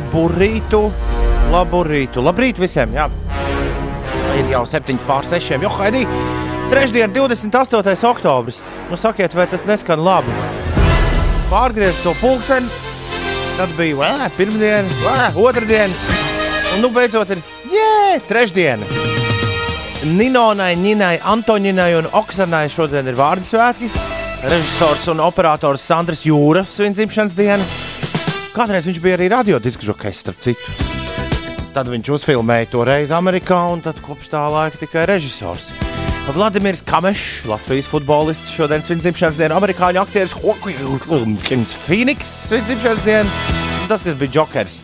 Labu rītu, labu rītu. Labrīt visiem! Jā. Ir jau 7 pār 6. Jo, Haidī, trešdien, 28. oktobris. Nu, sakiet, vai tas neskan labi? Pārgriezt to pulksteni, tad bija vēl pirmdiena, vēl otrdiena, un nu beidzot ir jē, trešdiena. Ninonai, Ninai, Antoņinai un Oksanai šodien ir vārdu svētki. Režisors un operators Sandrs Jūra svin dzimšanas dienu. Kādreiz viņš bija arī radiodisku žokejs, starp citu. Tad viņš uzfilmēja to reizi Amerikā, un kopš tā laika tikai režisors. Vladimirs Kamešs, Latvijas futbolists, šodien svin dzimšanas dienu, amerikāņu aktieris Hawkins Phoenix svin dzimšanas dienu, tas, kas bija Jokers.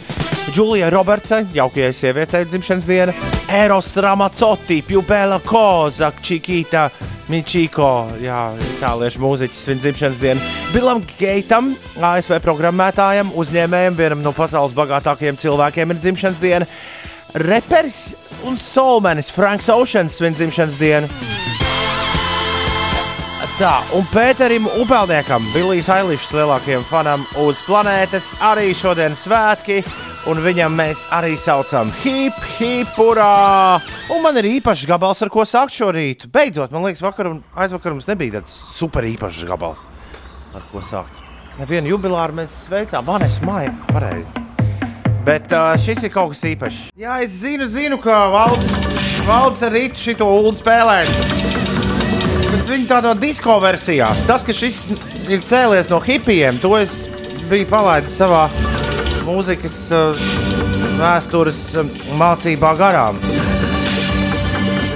Džulija Robertsai, jaukajai sievietei dzimšanas diena, Eros Ramacotti, Pjubela Koza, Čikīta, Mičiko, jā, itāliešu mūziķis svin dzimšanas dienu, Bilam Geitam, ASV programmētājam, uzņēmējam, vienam no pasaules bagātākajiem cilvēkiem ir dzimšanas diena, reperis un solmenis Franks Oceans svin dzimšanas dienu. Tā, un Pēterim Upelniekam, Vilijas Ailišas lielākajam fanam uz planētas, arī šodien svētki, un viņam mēs arī saucam hip, hip, urā! Un man ir īpašs gabals, ar ko sākt šo rītu. Beidzot, man liekas, vakar un aizvakar mums nebija tāds super īpašs gabals, ar ko sākt. Nevienu jubilāru mēs sveicām, Vanessa Maija, pareizi. Bet uh, šis ir kaut kas īpašs. Jā, es zinu, zinu ka valsts, valsts ar rītu šito ulu spēlēt. Bet viņi tādā disko versijā. Tas, ka šis ir cēlies no hipijiem, to es biju palaidis savā mūzikas uh, vēstures uh, mācībā garām.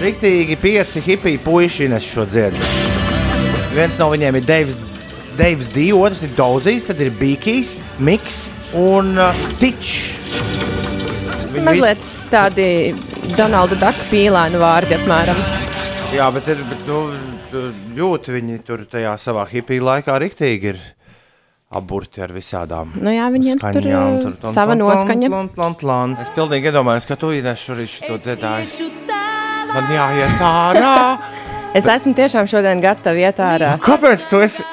Riktīgi pieci hipiju puiši nes šo dziedu. Viens no viņiem ir Deivs, Deivs D, otrs ir Dozijs, tad ir Bīkijs, Miks un uh, Tičs. Mazliet tādi Donalda Daka pīlānu vārdi apmēram. Jā, bet, ir, bet nu, jūti viņi tur tajā savā hipiju laikā riktīgi ir apburti ar visādām Nu jā, viņiem tur, skaņām. uh, sava noskaņa. Lant, lant, lant. Es pilnīgi iedomājos, ka tu Ines šorīt šo dziedāji. Man jāiet ārā. Es esmu tiešām šodien gatava iet ārā. Kāpēc tu esi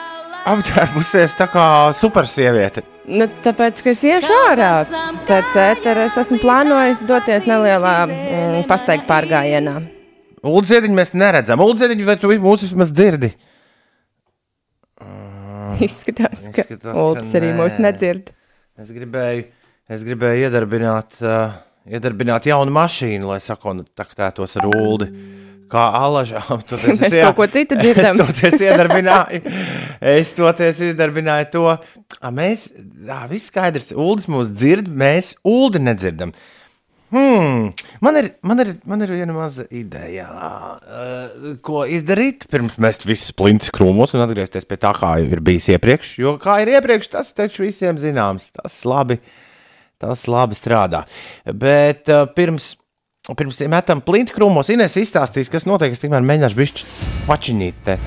apģērbusies tā kā supersieviete? Nu, tāpēc, ka es iešu ārā pēc ētera, es esmu plānojis doties nelielā mm, pasteigta pārgājienā. Uldziediņu mēs neredzam. Uldziediņu, vai tu mūs vismaz dzirdi? Izskatās, ka Izskatās, ka Ulris arī nē. mūs nedzird. Es gribēju, es gribēju iedarbināt, uh, iedarbināt jaunu mašīnu, lai sakontaktētos ar Uldi. Kā alažām, tur Mēs kaut ko citu dzirdam. Es toties iedarbināju, es toties iedarbināju to. A, mēs, jā, viss skaidrs, Uldis mūs dzird, mēs Uldi nedzirdam. Hmm, man, ir, man, ir, man ir viena maza ideja, uh, ko izdarīt. Pirms mēs visus plintus krūmos un atgriezties pie tā, kā ir bijis iepriekš. Jo kā ir iepriekš, tas taču visiem zināms. Tas labi, tas labi strādā. Bet uh, pirms, pirms metam plintu krūmos, Ines izstāstīs, kas notiek. Es tikmēr mēģināšu pačinīt te.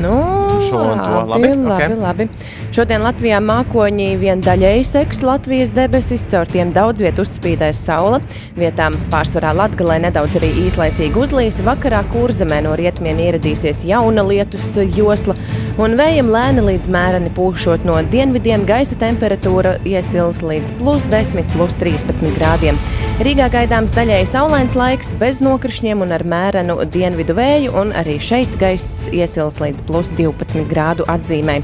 Nu, Šo un to. labi, Labi? labi, Ok. labi. Šodien Latvijā mākoņi vien daļēji seks Latvijas debesis, caur tiem daudz vietu uzspīdēs saule. Vietām pārsvarā Latgalē nedaudz arī īslaicīgi uzlīs. Vakarā kurzemē no rietumiem ieradīsies jauna lietus josla, un vējam lēni līdz mēreni pūšot no dienvidiem gaisa temperatūra iesils līdz plus 10, plus 13 grādiem. Rīgā gaidāms daļēji saulains laiks, bez nokrišņiem un ar mērenu dienvidu vēju, un arī šeit gaiss iesils līdz plus 12 grādu atzīmē.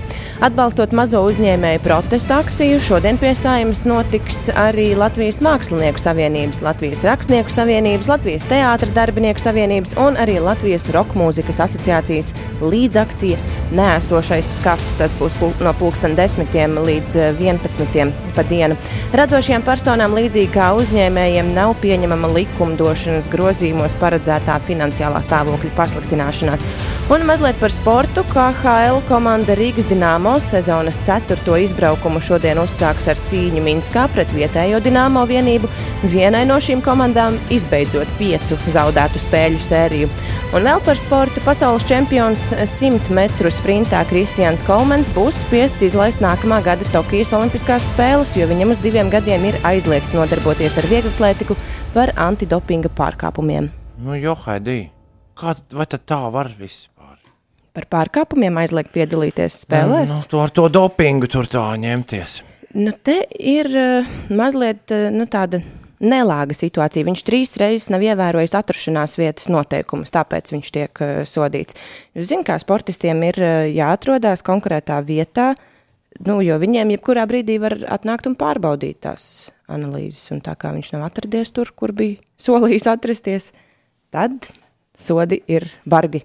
Atbalstot mazo uzņēmēju protesta akciju, šodien pie saimnes notiks arī Latvijas Mākslinieku savienības, Latvijas Rakstnieku savienības, Latvijas Teātra darbinieku savienības un arī Latvijas Rokmūzikas asociācijas līdzakcija Nēsošais skats. Tas būs pul no pulksten 10 līdz eh, 11 pa dienu. Radošajām personām līdzīgi kā uzņēmējiem nav pieņemama likumdošanas grozījumos paredzētā finansiālā stāvokļa pasliktināšanās. Un mazliet par sportu. KHL komanda Rīgas Dienāmo sezonas 4. izbraukumu šodien uzsāks ar cīņu Minskā pret vietējo Dienāmo vienību. Vienai no šīm komandām izbeidzot piecu zaudētu spēļu sēriju. Un vēl par sportu pasaules čempions 100 metru sprintā Kristians Kolmans būs spiests izlaist nākamā gada Tokijas Olimpiskās spēles, jo viņam uz diviem gadiem ir aizliegts nodarboties ar vieglatlētiku par antidopinga pārkāpumiem. Nu, Johaidī, kā t- vai tā var vispār? Par pārkāpumiem aizliegt piedalīties spēlēs? Nu, to ar to dopingu tur tā ņemties. Nu, te ir uh, mazliet uh, nu, tāda nelāga situācija. Viņš trīs reizes nav ievērojis atrašanās vietas noteikumus, tāpēc viņš tiek uh, sodīts. Jūs zināt, kā sportistiem ir uh, jāatrodas konkrētā vietā, nu, jo viņiem jebkurā brīdī var atnākt un pārbaudīt tās analīzes. Un tā kā viņš nav atradies tur, kur bija solījis atrasties, tad sodi ir bargi.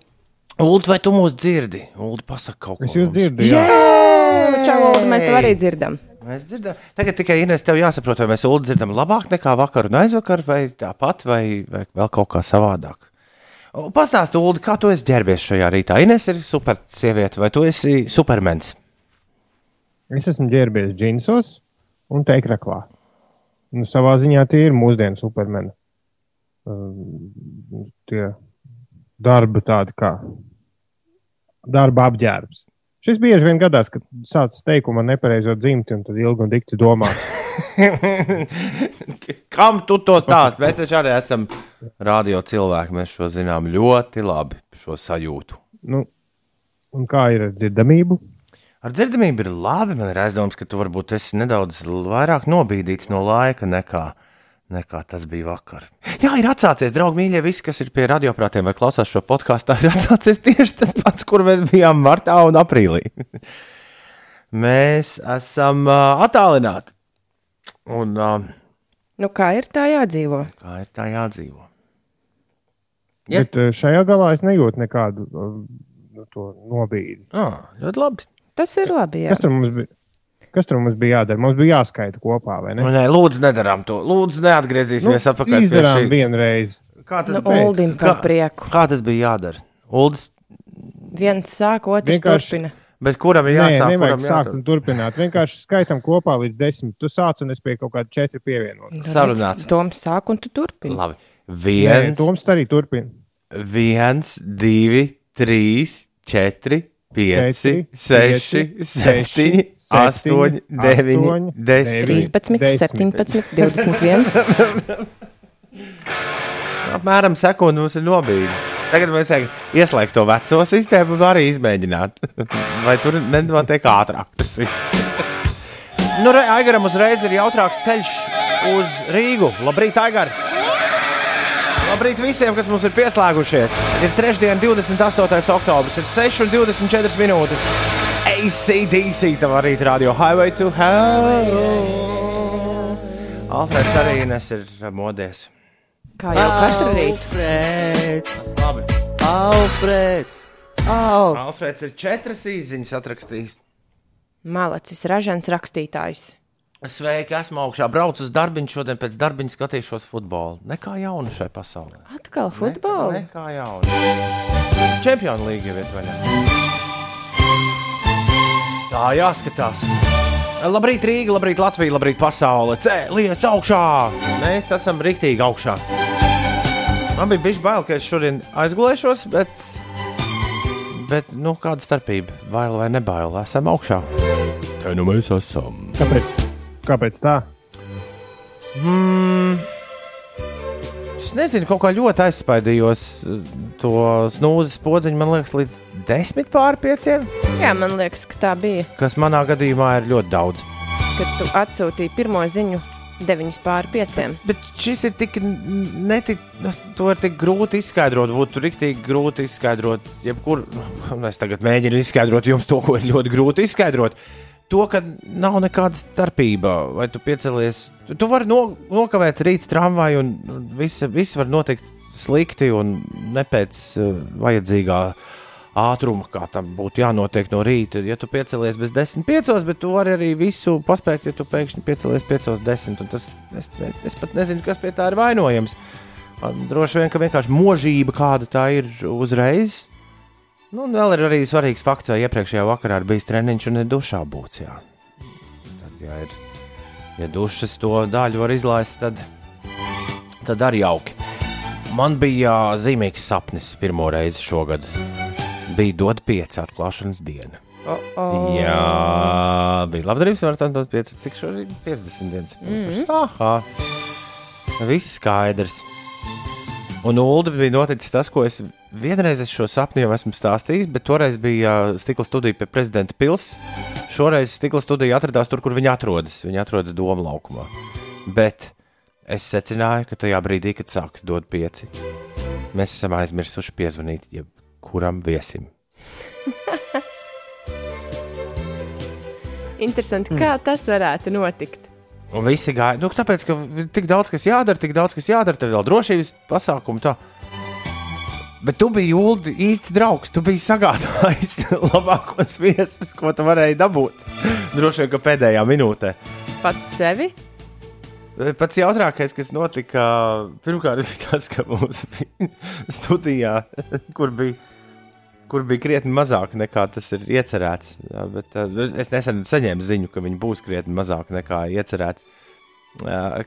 Ulu, vai tu mūs dzirdi? Ulu, pasaka kaut ko. Es jūs dzirdu, jā. Jā, čau, Ulu, mēs tev arī dzirdam. Mēs dzirdam. Tagad tikai Ines, tev jāsaprot, vai mēs Ulu dzirdam labāk nekā vakar un aizvakar, vai tāpat, vai, vai vēl kaut kā savādāk. Pastāsti, Ulu, kā tu esi ģērbies šajā rītā? Ines ir super sieviete, vai tu esi supermens? Es esmu ģērbies džinsos un teikraklā. Nu, savā ziņā tie ir mūsdienu supermeni. Um, tie darba tādi kā darba apģērbs. Šis bieži vien gadās, kad sācis teikumu ar nepareizo dzimti un tad ilgi un dikti domā. Kam tu to stāsti? Mēs taču arī esam radio cilvēki. Mēs šo zinām ļoti labi, šo sajūtu. Nu, un kā ir ar dzirdamību? Ar dzirdamību ir labi. Man ir aizdoms, ka tu varbūt esi nedaudz vairāk nobīdīts no laika nekā, nekā tas bija vakar. Jā, ir atsācies, draugi, mīļie, visi, kas ir pie radioprātiem vai klausās šo podkāstu. Ir atsācies tieši tas pats, kur mēs bijām martā un aprīlī. mēs esam uh, attālināti. Un uh, Nu, kā ir tā jādzīvo? kā ir tā jādzīvo? Ja. Bet šajā galā es nejūtu nekādu to nobīdi. Ah, ļoti labi. Tas ir labi. Jā. Kas tur mums bija? Kas tur mums bija jādara? Mums bija jāskaita kopā, vai ne? Nu, nē, lūdzu, nedarām to. Lūdzu, neatgriezīsimies nu, atpakaļ. izdarām šī. vienreiz. Kā tas, Nu, bija? Uldim par prieku. kā tas bija jādara? Uldis, Viens sāk, otrs Vienkārši- turpina. bet kuram ir Nē, jāsāk? nevajag kuram sākt un turpināt. Vienkārši skaitām kopā līdz desmit. Tu sāc un es pie kaut kāda četri pievienot. Sarunāts. Toms sāk un tu turpini. Labi. Nē, Viens, Toms arī turpina. viens, divi, trīs, četri, pieci, Četri, seši, pieci, septiņi, seši, astoņi, septiņi, deviņi, astoņi, desmit. 13, Desmit. 17, 21. Apmēram sekundi mums ir nobīde. Tagad mēs vajag ieslēgt to veco sistēmu un arī izmēģināt. Vai tur nenotiek ātrāk? tas viss? nu, re, Aigaram uzreiz ir jautrāks ceļš uz Rīgu. Labrīt, Aigar! Labrīt visiem, kas mums ir pieslēgušies. Ir trešdiena, 28. oktobris, ir 6,24 minūtes. ACDC, var arī radio Highway to Hell. Alfreds arī nes ir modies. Kā jau katru rītu. Alfreds, Labi. Alfreds, Al... Alfreds ir četras īsiņas atrakstījis. Malacis, ražants rakstītājs. Sveiki, esmu augšā. Braucu uz darbu, šodien pēc darba skatīšos futbolu. Nekā jauna šai pasaulē. Atkal futbolu. Ne, nekā jauna. Čempionu līga ir vaļā. Tā jāskatās. Labrīt, Rīga, labrīt, Latvija, labrīt, pasaule. Cēlies augšā! Mēs esam rīktīgi augšā. Man bija bijis bail, ka es šodien aizgulēšos, bet, bet nu, kāda starpība? Bail vai nebail? Esam augšā. Te nu mēs esam. Kāpēc? Kāpēc tā? Mm. Es nezinu, kaut kā ļoti aizspaidījos eh, to snūzes podziņu. Man liekas, līdz desmit pāri pieciem, Jā, man liekas, ka tā bija, kas manā gadījumā ir ļoti daudz. kad tu atsūtīji pirmo ziņu 9 pār 5. Bet šis ir tik netik, nu, to ir tik grūti izskaidrot. Būtu rīktīgi grūti izskaidrot, jebkur. nu, Es tagad mēģinu izskaidrot jums to, ko ir ļoti grūti izskaidrot. To, ka nav nekāda starpība, vai tu piecelies. Tu, tu vari no, nokavēt rīta tramvaju, un viss, viss var notikt slikti un ne pēc uh, vajadzīgā ātruma, kā tam būtu jānotiek no rīta. Ja tu piecelies bez 10, 5, bet tu vari arī visu paspēt, ja tu pēkšņi piecelies 5, 10. un Tas, es, es pat nezinu, kas pie tā ir vainojams. Droši vien, ka vienkārši mūžība kāda tā ir uzreiz. Nu, un vēl ir arī svarīgs fakts, vai iepriekšējā vakarā ir bijis treniņš un ir dušā būts. Jā. Tad, ja, ir, ja dušas to daļu var izlaist, tad, tad arī jauki. Man bija zīmīgs sapnis pirmo reizi šogad. Bija dot pieci atklāšanas diena. Oh, oh. Jā, bija labdarības maratona dot pieci. Cik šodien 50 dienas? Mm -hmm. Aha, viss skaidrs. Un Ulu bija noticis tas, ko es vienreiz es šo sapni jau esmu stāstījis, bet toreiz bija stikla studija pie prezidenta pilsētas Šoreiz stikla studija atradās tur, kur viņa atrodas. Viņa atrodas Doma laukumā. Bet es secināju, ka tajā brīdī, kad sāks dot pieci, mēs esam aizmirsuši piezvanīt jebkuram viesim. Interesanti, kā tas varētu notikt. Un visi gāja, nu, tāpēc, ka tik daudz kas jādara, tik daudz kas jādara, tad vēl drošības pasākumu. Tā. Bet tu biji Ulu īsts draugs. Tu biji sagādājis labākos viesus, ko tu varēji dabūt. Droši vien, ka pēdējā minūtē. Pats sevi? Pats jautrākais, kas notika, pirmkārt, bija tas, ka mums bija studijā, kur bija, kur bija krietni mazāk nekā tas ir iecerēts. Jā, bet, es nesen saņēmu ziņu, ka viņi būs krietni mazāk nekā iecerēts.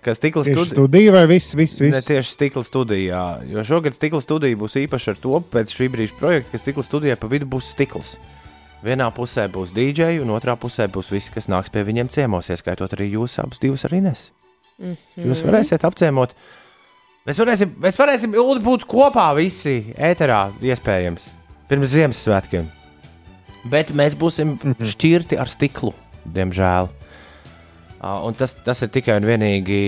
Kas stikla Tieši studija? vai viss, viss, Ne viss? tieši stikla studijā. Jo šogad stikla studija būs īpaša ar to, pēc šī brīža projekta, ka stikla studijā pa vidu būs stikls. Vienā pusē būs DJ, un otrā pusē būs visi, kas nāks pie viņiem ciemos, ieskaitot arī jūs abus divus ar Ines. Mm -hmm. Jūs varēsiet apciemot. Mēs varēsim, mēs varēsim būt kopā visi ēterā, iespējams, pirms Ziemassvētkiem. Bet mēs būsim mm -hmm. šķirti ar stiklu, diemžēl. Uh, un tas, tas ir tikai un vienīgi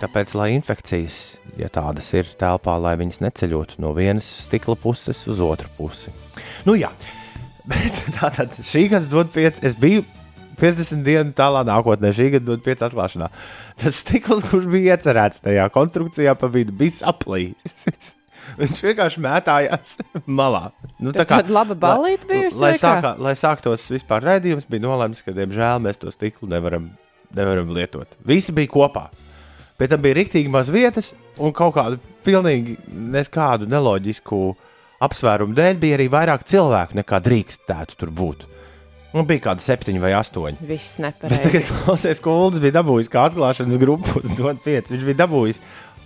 tāpēc, lai infekcijas, ja tādas ir telpā, lai viņas neceļotu no vienas stikla puses uz otru pusi. Nu, jā, bet tā tad šī gada dod pieci. Es biju 50 dienu tālā nākotnē, šī gada dod pieci atklāšanā. Tas stikls, kurš bija iecerēts tajā konstrukcijā pa vidu, bija saplījis. Viņš vienkārši mētājās malā. Nu, Tā tāda laba balīta bijusi. lai, kā? sākā, lai sāktos vispār raidījums, bija nolēmts, ka, diemžēl, mēs to stiklu nevaram, nevaram lietot. Visi bija kopā. Pēc tam bija rīktīgi maz vietas, un kaut kādu pilnīgi nekādu neloģisku apsvērumu dēļ bija arī vairāk cilvēku nekā drīkstētu tur būt. Nu, bija kādi septiņi vai astoņi. Viss Bet nepareizi. tagad klausies, ko Ulas bija dabūjis kā atklāšanas grupu. Viņš bija dabūjis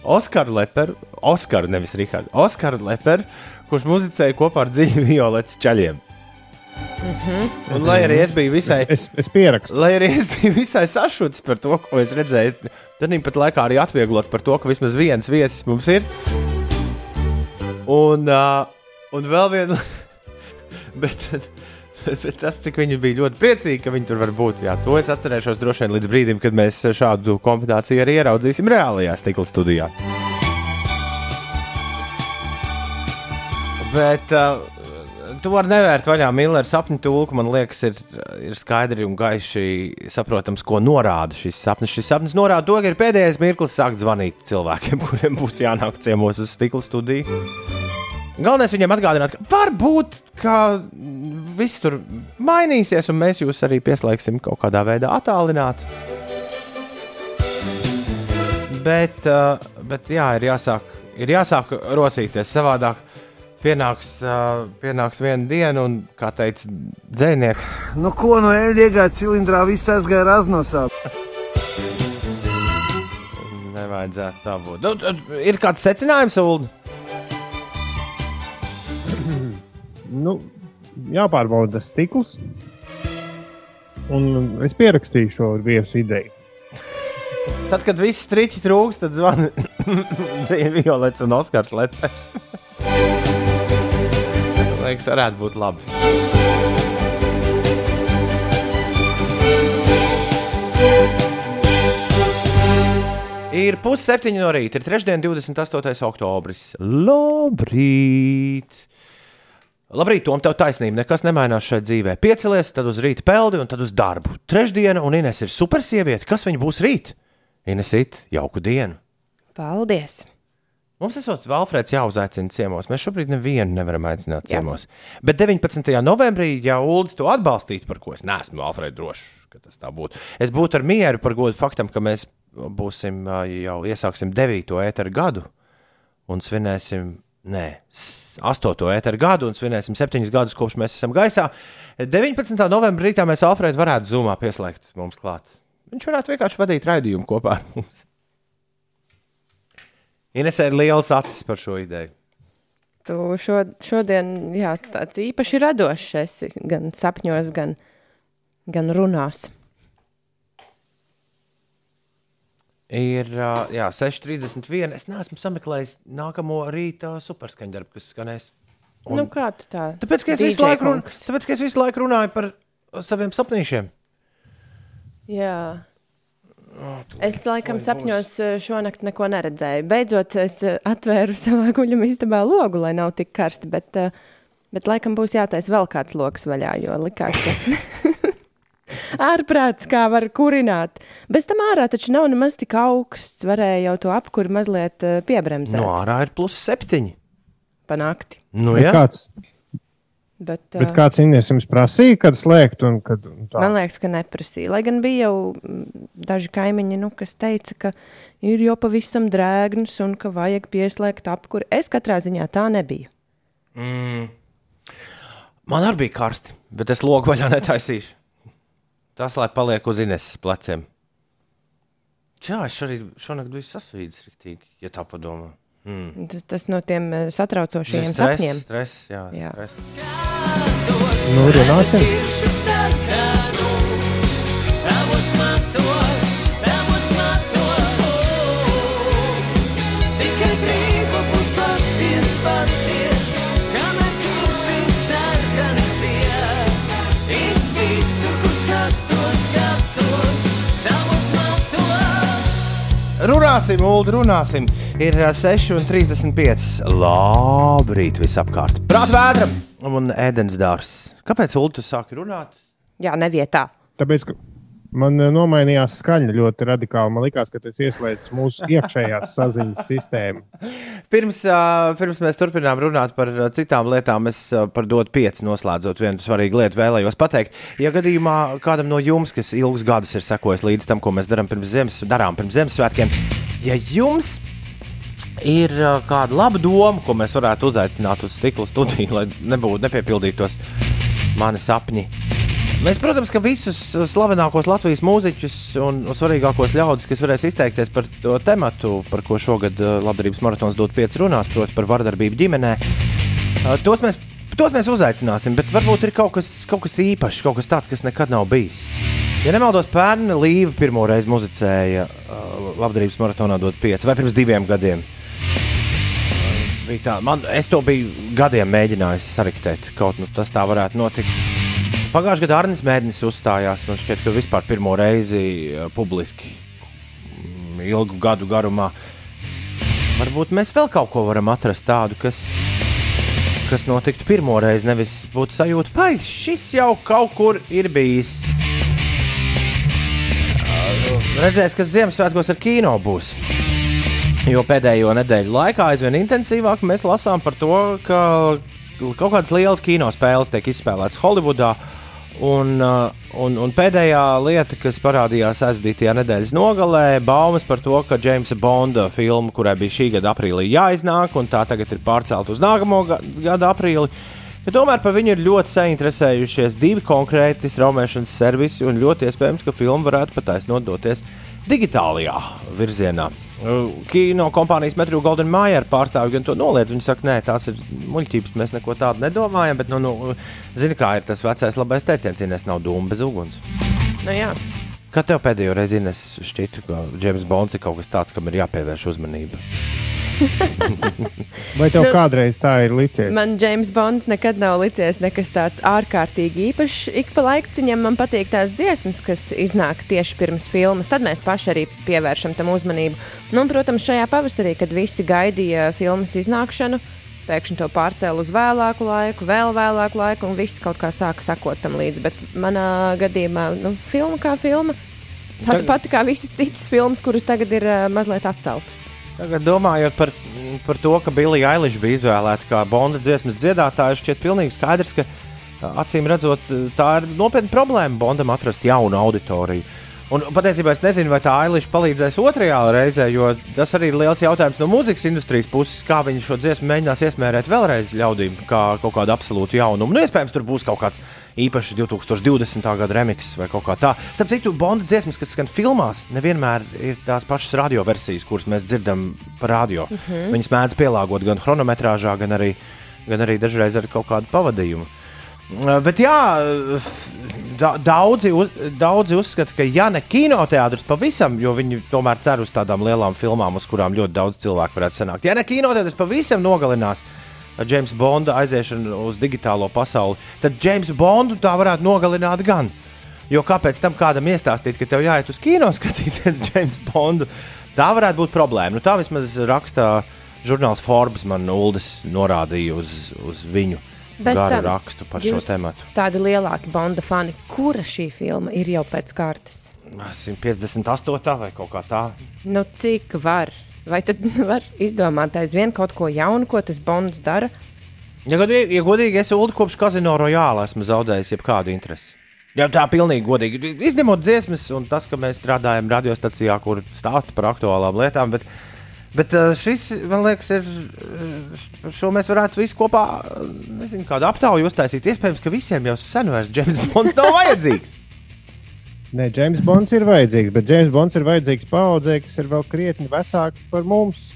Oskaru Leperu, Oskaru nevis Rihardu, Oskaru Leperu, kurš muzicēja kopā ar dziļu violetas čaļiem. Mm -hmm. Un lai arī es biju visai, Es, es, es pierakstu. lai arī es biju visai sašuts par to, ko es redzēju, tad pat laikā arī atvieglots par to, ka vismaz viens viesis mums ir. Un, uh, un vēl viena, bet, bet tas, cik viņi bija ļoti priecīgi, ka viņi tur var būt, jā, to es atcerēšos droši vien līdz brīdim, kad mēs šādu kompetenciju arī ieraudzīsim reālajā stikla studijā. Bet uh, tu vari nevērt vaļā Millera sapņu tūlku. Man liekas, ir, ir skaidri un gaiši saprotams, ko norāda šis sapnis. Šis sapnis norāda to, ka ir pēdējais mirklis sākt zvanīt cilvēkiem, kuriem būs jānāk ciemos uz stikla studiju. Galvenais viņiem atgādināt, ka varbūt ka viss tur mainīsies, un mēs jūs arī pieslēgsim kaut kādā veidā attālināt. Bet, uh, bet jā, ir jāsāk, ir jāsāk rosīties savādāk. Pienāks, uh, pienāks viena diena, un, kā teica dzēnieks, Nu, ko no eļļas iegāja cilindrā, viss aizgāja raznosā. nevajadzētu tā būt. Nu, ir kāds secinājums, Ulu? Nu, jāpārbauda tas stikls. Un es pierakstīju šo viesu ideju. Tad, kad viss strīķi trūks, tad zvana Violets un Oskars Lepers. Liekas, varētu būt labi. Ir pusseptiņi no rīta, ir trešdiena, 28. oktobris. Labrīt! Labrīt, Tom, tev taisnība. Nekas nemainās šajā dzīvē. Piecelies, tad uz rīta peldi un tad uz darbu. Trešdiena, un Ines ir super sieviete. Kas viņa būs rīt? Ines, it, jauku dienu! Paldies! Mums esot Valfrēds jāuzaicina ciemos. Mēs šobrīd nevienu nevaram aicināt ciemos. Jā. Bet 19. novembrī, ja Ulas to atbalstītu, par ko es neesmu Valfrēds drošs, ka tas tā būtu, es būtu ar mieru par godu faktam, ka mēs būsim jau iesāksim 9. ēteru gadu un svinēsim, nē, 8. ēteru gadu un svinēsim 7 gadus, kopš mēs esam gaisā. 19. novembrī rītā mēs Alfrēdu varētu zumā pieslēgt mums klāt. Viņš varētu vienkārši vadīt raidījumu kopā ar mums. Inesē ir liels acis par šo ideju. Tu šo, šodien jā, tāds īpaši radošs esi gan sapņos, gan, gan runās. Ir jā, 6,31. Es neesmu sameklējis nākamo rīta superskaņdarbu, kas skanēs. Un, nu, kā tu tā? Tāpēc, ka es visu DJ laiku, run, tāpēc, ka es visu laiku runāju par saviem sapnīšiem. Jā. Es laikam sapņos šonakt neko neredzēju. Beidzot, es atvēru savā guļamā istabā logu, lai nav tik karsti. Bet, bet laikam būs jātaisa vēl kāds lokus vaļā, jo likās, ka ārprāts kā var kurināt. Bez tam ārā taču nav nemaz tik augsts. Varēja jau to apkuri mazliet eh, piebremzēt No ārā ir plus septiņi. pa nakti. Nu, Bet jā, kāds, Bet, bet eh, kāds Inês jums prasīja, kad slēgt un kad un tā? Man liekas, ka neprasīja. Lai gan bija jau mm, daži kaimiņi, nu, kas teica, ka ir jau pavisam drēgns un ka vajag pieslēgt apkuri. Es katrā ziņā tā nebiju. man arī bija karsti, bet es logu vaļā netaisīšu. Tas, lai paliek uz Ineses pleciem. Jā, es arī šonakt biju sasvīdis, riktīgi, ja tā padomā. Mm. Tas no tiem eh, satraucošajiem Stress, sapņiem. Stress, jā, Jā. stress. Nu, runāsim. Runāsim, Ulu, runāsim. Ir ā, 6,35. Labrīt, visapkārt. Prāt, vēdram un ēdienas dārsts. Kāpēc Ulu tu sāki runāt? Jā, nevietā. Tāpēc, ka man eh, nomainījās skaņa ļoti radikāli. Man liekas, ka tas ieslēdz mūsu iekšējās saziņas sistēmu. Pirms, ā, pirms mēs turpinām runāt par ā, citām lietām, es par dotu pieci noslēdzot vienu svarīgu lietu vēlējos pateikt. Ja gadījumā kādam no jums, kas ilgus gadus ir sekojis līdz tam, ko mēs darām pirms, Ziemas, darām pirms Ziemassvētkiem, ja jums ir kāda laba doma, ko mēs varētu uzaicināt uz stikla studiju, lai nebūtu nepiepildītos mani sapņi. Mēs, protams, ka visus slavenākos Latvijas mūziķus un svarīgākos ļaudis, kas varēs izteikties par to tematu, par ko šogad uh, Labdarības maratons dod pieci runās, proti, par vardarbību ģimenē, uh, tos mēs, tos mēs uzaicināsim. Bet varbūt ir kaut kas, kaut kas īpašs, kaut kas tāds, kas nekad nav bijis. Ja nemaldos, pērn Līva pirmo reizi muzicēja uh, Labdarības maratonā dod pieci vai pirms diviem gadiem. Tā, man, es to biju gadiem mēģinājis sariktēt, kaut nu, tas tā varētu notikt. Pagājušajā gadā Arnēs Mēnesis uzstājās. Man šķiet, ka vispār pirmo reizi uh, publiski mm, ilgu gadu garumā. Varbūt mēs vēl kaut ko varam atrast tādu, kas, kas notiktu pirmo reizi. Nevis būtu sajūta, ka šis jau kaut kur ir bijis. Uh, Redzēs, kas Ziemassvētkos ar kino būs. Jo pēdējo nedēļu laikā aizvien intensīvāk mēs lasām par to, ka kaut kādas lielas kino spēles tiek izspēlētas Holivudā. Un, uh, un, un pēdējā lieta, kas parādījās aizdītajā nedēļas nogalē, baumas par to, ka Jamesa Bonda filma, kurai bija šī gada aprīlī jāiznāk, un tā tagad ir pārcelta uz nākamo ga- gada aprīli, ka tomēr par viņu ir ļoti sainteresējušies divi konkrēti straumēšanas servisi, un ļoti iespējams, ka filma varētu pataisnot doties digitālajā virzienā. Uh, Kino kompānijas Metro Golden Mayer pārstāvji gan to noliedz. Viņi saka, nē, tās ir muļķības, mēs neko tādu nedomājam. Bet, nu, nu, zini, kā ir tas vecais labais teiciens, ja nav dūma bez uguns. Nu, jā. Kad tev pēdējo reizi Ines, šķita, ka James Bonds ir kaut kas tāds, kam ir jāpievērš uzmanība? Vai tev Nu, kādreiz tā ir licies? Man James Bonds nekad nav licies nekas tāds ārkārtīgi īpašs. Ik pa laikam man patīk tās dziesmas, kas iznāk tieši pirms filmas. Tad mēs paši arī pievēršam tam uzmanību. Nu, un, protams, šajā pavasarī, kad visi gaidīja filmas iznākšanu, pēkšņi to pārcēla uz vēlāku laiku, vēl vēlāku laiku, un viss kaut kā sāka sakot tam līdzi. Bet manā gadījumā, nu, filma kā filma. Tāda pati kā visas citas filmas, kuras tagad ir uh, mazliet atceltas. Tagad domājot par, par to, ka Bilija Eiliša bija izvēlēta kā Bonda dziesmas dziedātāja, šķiet pilnīgi skaidrs, ka acīm redzot, tā ir nopietna problēma Bondam atrast jaunu auditoriju. Un patiesībā es nezinu, vai tā Eiliša palīdzēs otrajā reizē, jo tas arī ir liels jautājums no mūzikas industrijas puses, kā viņi šo dziesmu mēģinās iesmērēt vēlreiz ļaudīm, kā kaut kādu absolūtu jaunumu. Nu, iespējams, tur būs kaut kāds īpašs 2020. gada remix vai kaut kā tā. Starp citu, Bonda dziesmas, kas skan filmās, nevienmēr ir tās pašas radioversijas, kuras mēs dzirdam par radio. Mm -hmm. Viņas mēdz pielāgot gan chronometrāžā, gan arī, gan arī dažreiz ar kaut kādu pavadījumu. Uh, Bet jā, da, daudzi, uz, daudzi uzskata, ka ja ne kinoteātris pavisam, jo viņi tomēr cer uz tādām lielām filmām, uz kurām ļoti daudz cilvēku varētu sanākt. Ja ne kinoteātris pavisam nogalinās James Bonda aiziešanu uz digitālo pasauli, tad James Bondu tā varētu nogalināt gan. Jo kāpēc tam kādam iestāstīt, ka tev jāiet uz kino skatīties James Bondu? Tā varētu būt problēma. Nu, tā vismaz raksta žurnāls Forbes man Uldis norādīja uz, uz viņu Bez garu tam rakstu par šo tēmu. Tādi lielāki Bonda fani, kura šī filma ir jau pēc kārtas? 158. vai kaut kā tā. Nu, cik var? Vai tad var izdomāt aizvien kaut ko jaunu, ko tas Bonds dara? Ja godīgi, ja godīgi es Ulu kopš Kazino Royāla esmu zaudējis jebkādu interesi. Jā, tā pilnīgi godīgi. Izņemot dziesmas un tas, ka mēs strādājam radiostacijā, kur stāsta par aktuālām lietām. Bet, bet eh, šis, man liekas, ir. eh, Šo mēs varētu visi kopā, eh, nezinu, kādu aptauju uztaisīt. Iespējams, ka visiem jau sen vairs James Bonds nav vajadzīgs. Nē, James Bonds ir vajadzīgs, bet James Bonds ir vajadzīgs paudzē, kas ir vēl krietni vecāki par mums.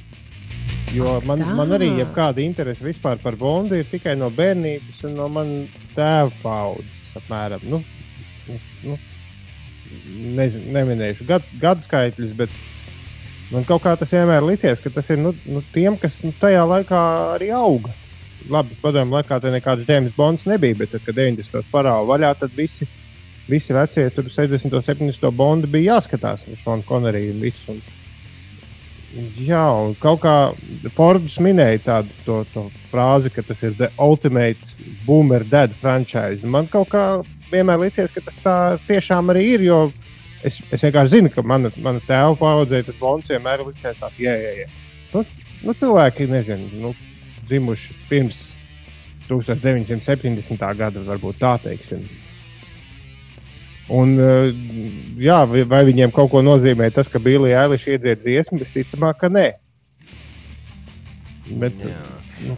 Jo man, Tā. man arī ir kāda interese vispār par Bondu, ir tikai no bērnības un no manas tēva paudzes. Apmēram. Nu, nu, nu, nezinu, neminēšu gadu, gadu skaitļus, bet man kaut kā tas vienmēr licies, ka tas ir nu, nu, tiem, kas nu, tajā laikā arī auga. Labi, padomju laikā tur nekāds James Bonds nebija, bet tad, kad 90. parāda vaļā, tad visi, visi vecie tur 60. un 70. bondi bija jāskatās uz Šonu Konoriju un visu. Un, Jā, un kaut kā Forbes minēja tādu to, to frāzi, ka tas ir The Ultimate Boomer Dead franchise. Man kaut kā vienmēr liekas, ka tas tā tiešām arī ir. Jo es, es vienkārši zinu, ka mana, mana tēva paudzē tas Bonds vienmēr licies tāds, jā, jā, jā. Nu, nu, cilvēki, nezinu, nu, dzimuši pirms 1970. gada, varbūt tā teiksim. Un, eh, jā, vai viņiem kaut ko nozīmē tas, ka Bīlija Eiliša iedzied dziesmu? Visticamāk, ka nē. Bet,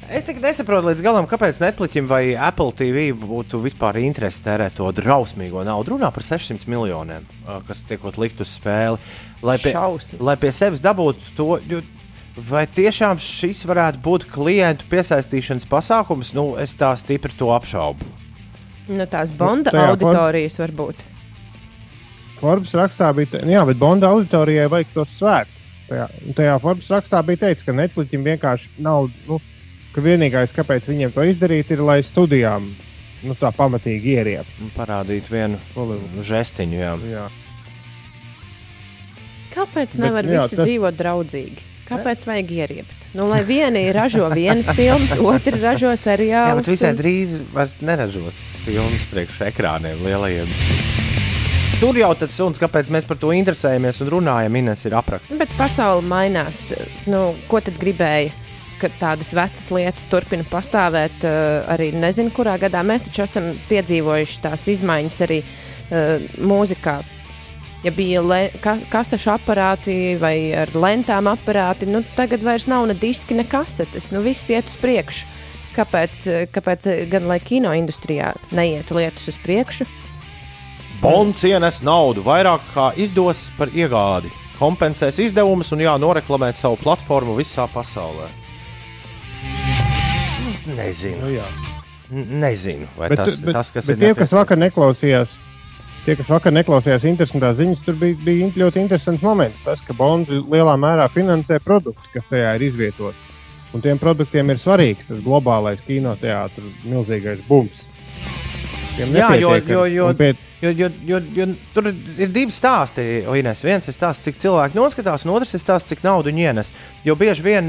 Es tikai nesaprotu līdz galam, kāpēc Netflixam vai Apple TV būtu vispār interese tērēt to drausmīgo naudu. Runā par 600 miljoniem, kas tiek likt uz spēli. Lai pie, Šausmas. lai pie sevis dabūtu to. Vai tiešām šis varētu būt klientu piesaistīšanas pasākums? Nu, es tā stipri to apšaubu. Nu, tās Bonda tajā for- auditorijas varbūt. Forbes rakstā bija, te, jā, bet Bonda auditorijai vajag tos svētkus. Tajā, tajā Forbes rakstā bija teikts, ka Netflixam vienkārši nav, nu, ka vienīgais, kāpēc viņiem to izdarīt, ir, lai studijām nu, tā pamatīgi ieriept. Un Parādīt vienu žestiņu. Jā. Jā. Kāpēc Bet, nevar jā, visi tas- dzīvot draudzīgi? Kāpēc vajag ieriept? Nu, lai vieni ražo vienas filmas, otrs ražo Jā, seriālus. bet visai drīz vairs neražos filmas priekš ekrāniem lielajiem. Tur jau tas suns, kāpēc mēs par to interesējamies un runājam, Ines, ir aprakts. Bet pasaule mainās. Nu, ko tad gribēja? Ka tādas vecas lietas turpina pastāvēt uh, arī nezinu, kurā gadā. Mēs taču esam piedzīvojuši tās izmaiņas arī uh, mūzikā. Ja bija ka, kasešu aparāti vai ar lentām aparāti, nu, tagad vairs nav ne diski, ne kasetes. Nu, viss iet uz priekšu. Kāpēc, eh, kāpēc eh, gan lai kino industrijā neiet lietas uz priekšu? Bonds ienes naudu vairāk kā izdos par iegādi. Kompensēs izdevumus un jā, noreklamēt savu platformu visā pasaulē. Nezinu, Nu, jā. Nezinu vai Bet, tas bet, tas, kas bet ir. tie, kas nepieciešams. vakar neklausījās, tie, kas vakar neklausījās interesantās ziņas, tur bija, bija ļoti interesants moments. Tas, ka Bonds lielā mērā finansē produktu, kas tajā ir izvietoti. Un tiem produktiem ir svarīgs tas globālais kinoteātris, milzīgais bums. Jā, jo- jo- jo- pie, Jo, jo, jo, jo tur ir divi stāsti. Oinēs. Viens ir stāsts, cik cilvēki noskatās, un otrs ir stāsts, cik naudu viņi ienes. Jo bieži vien,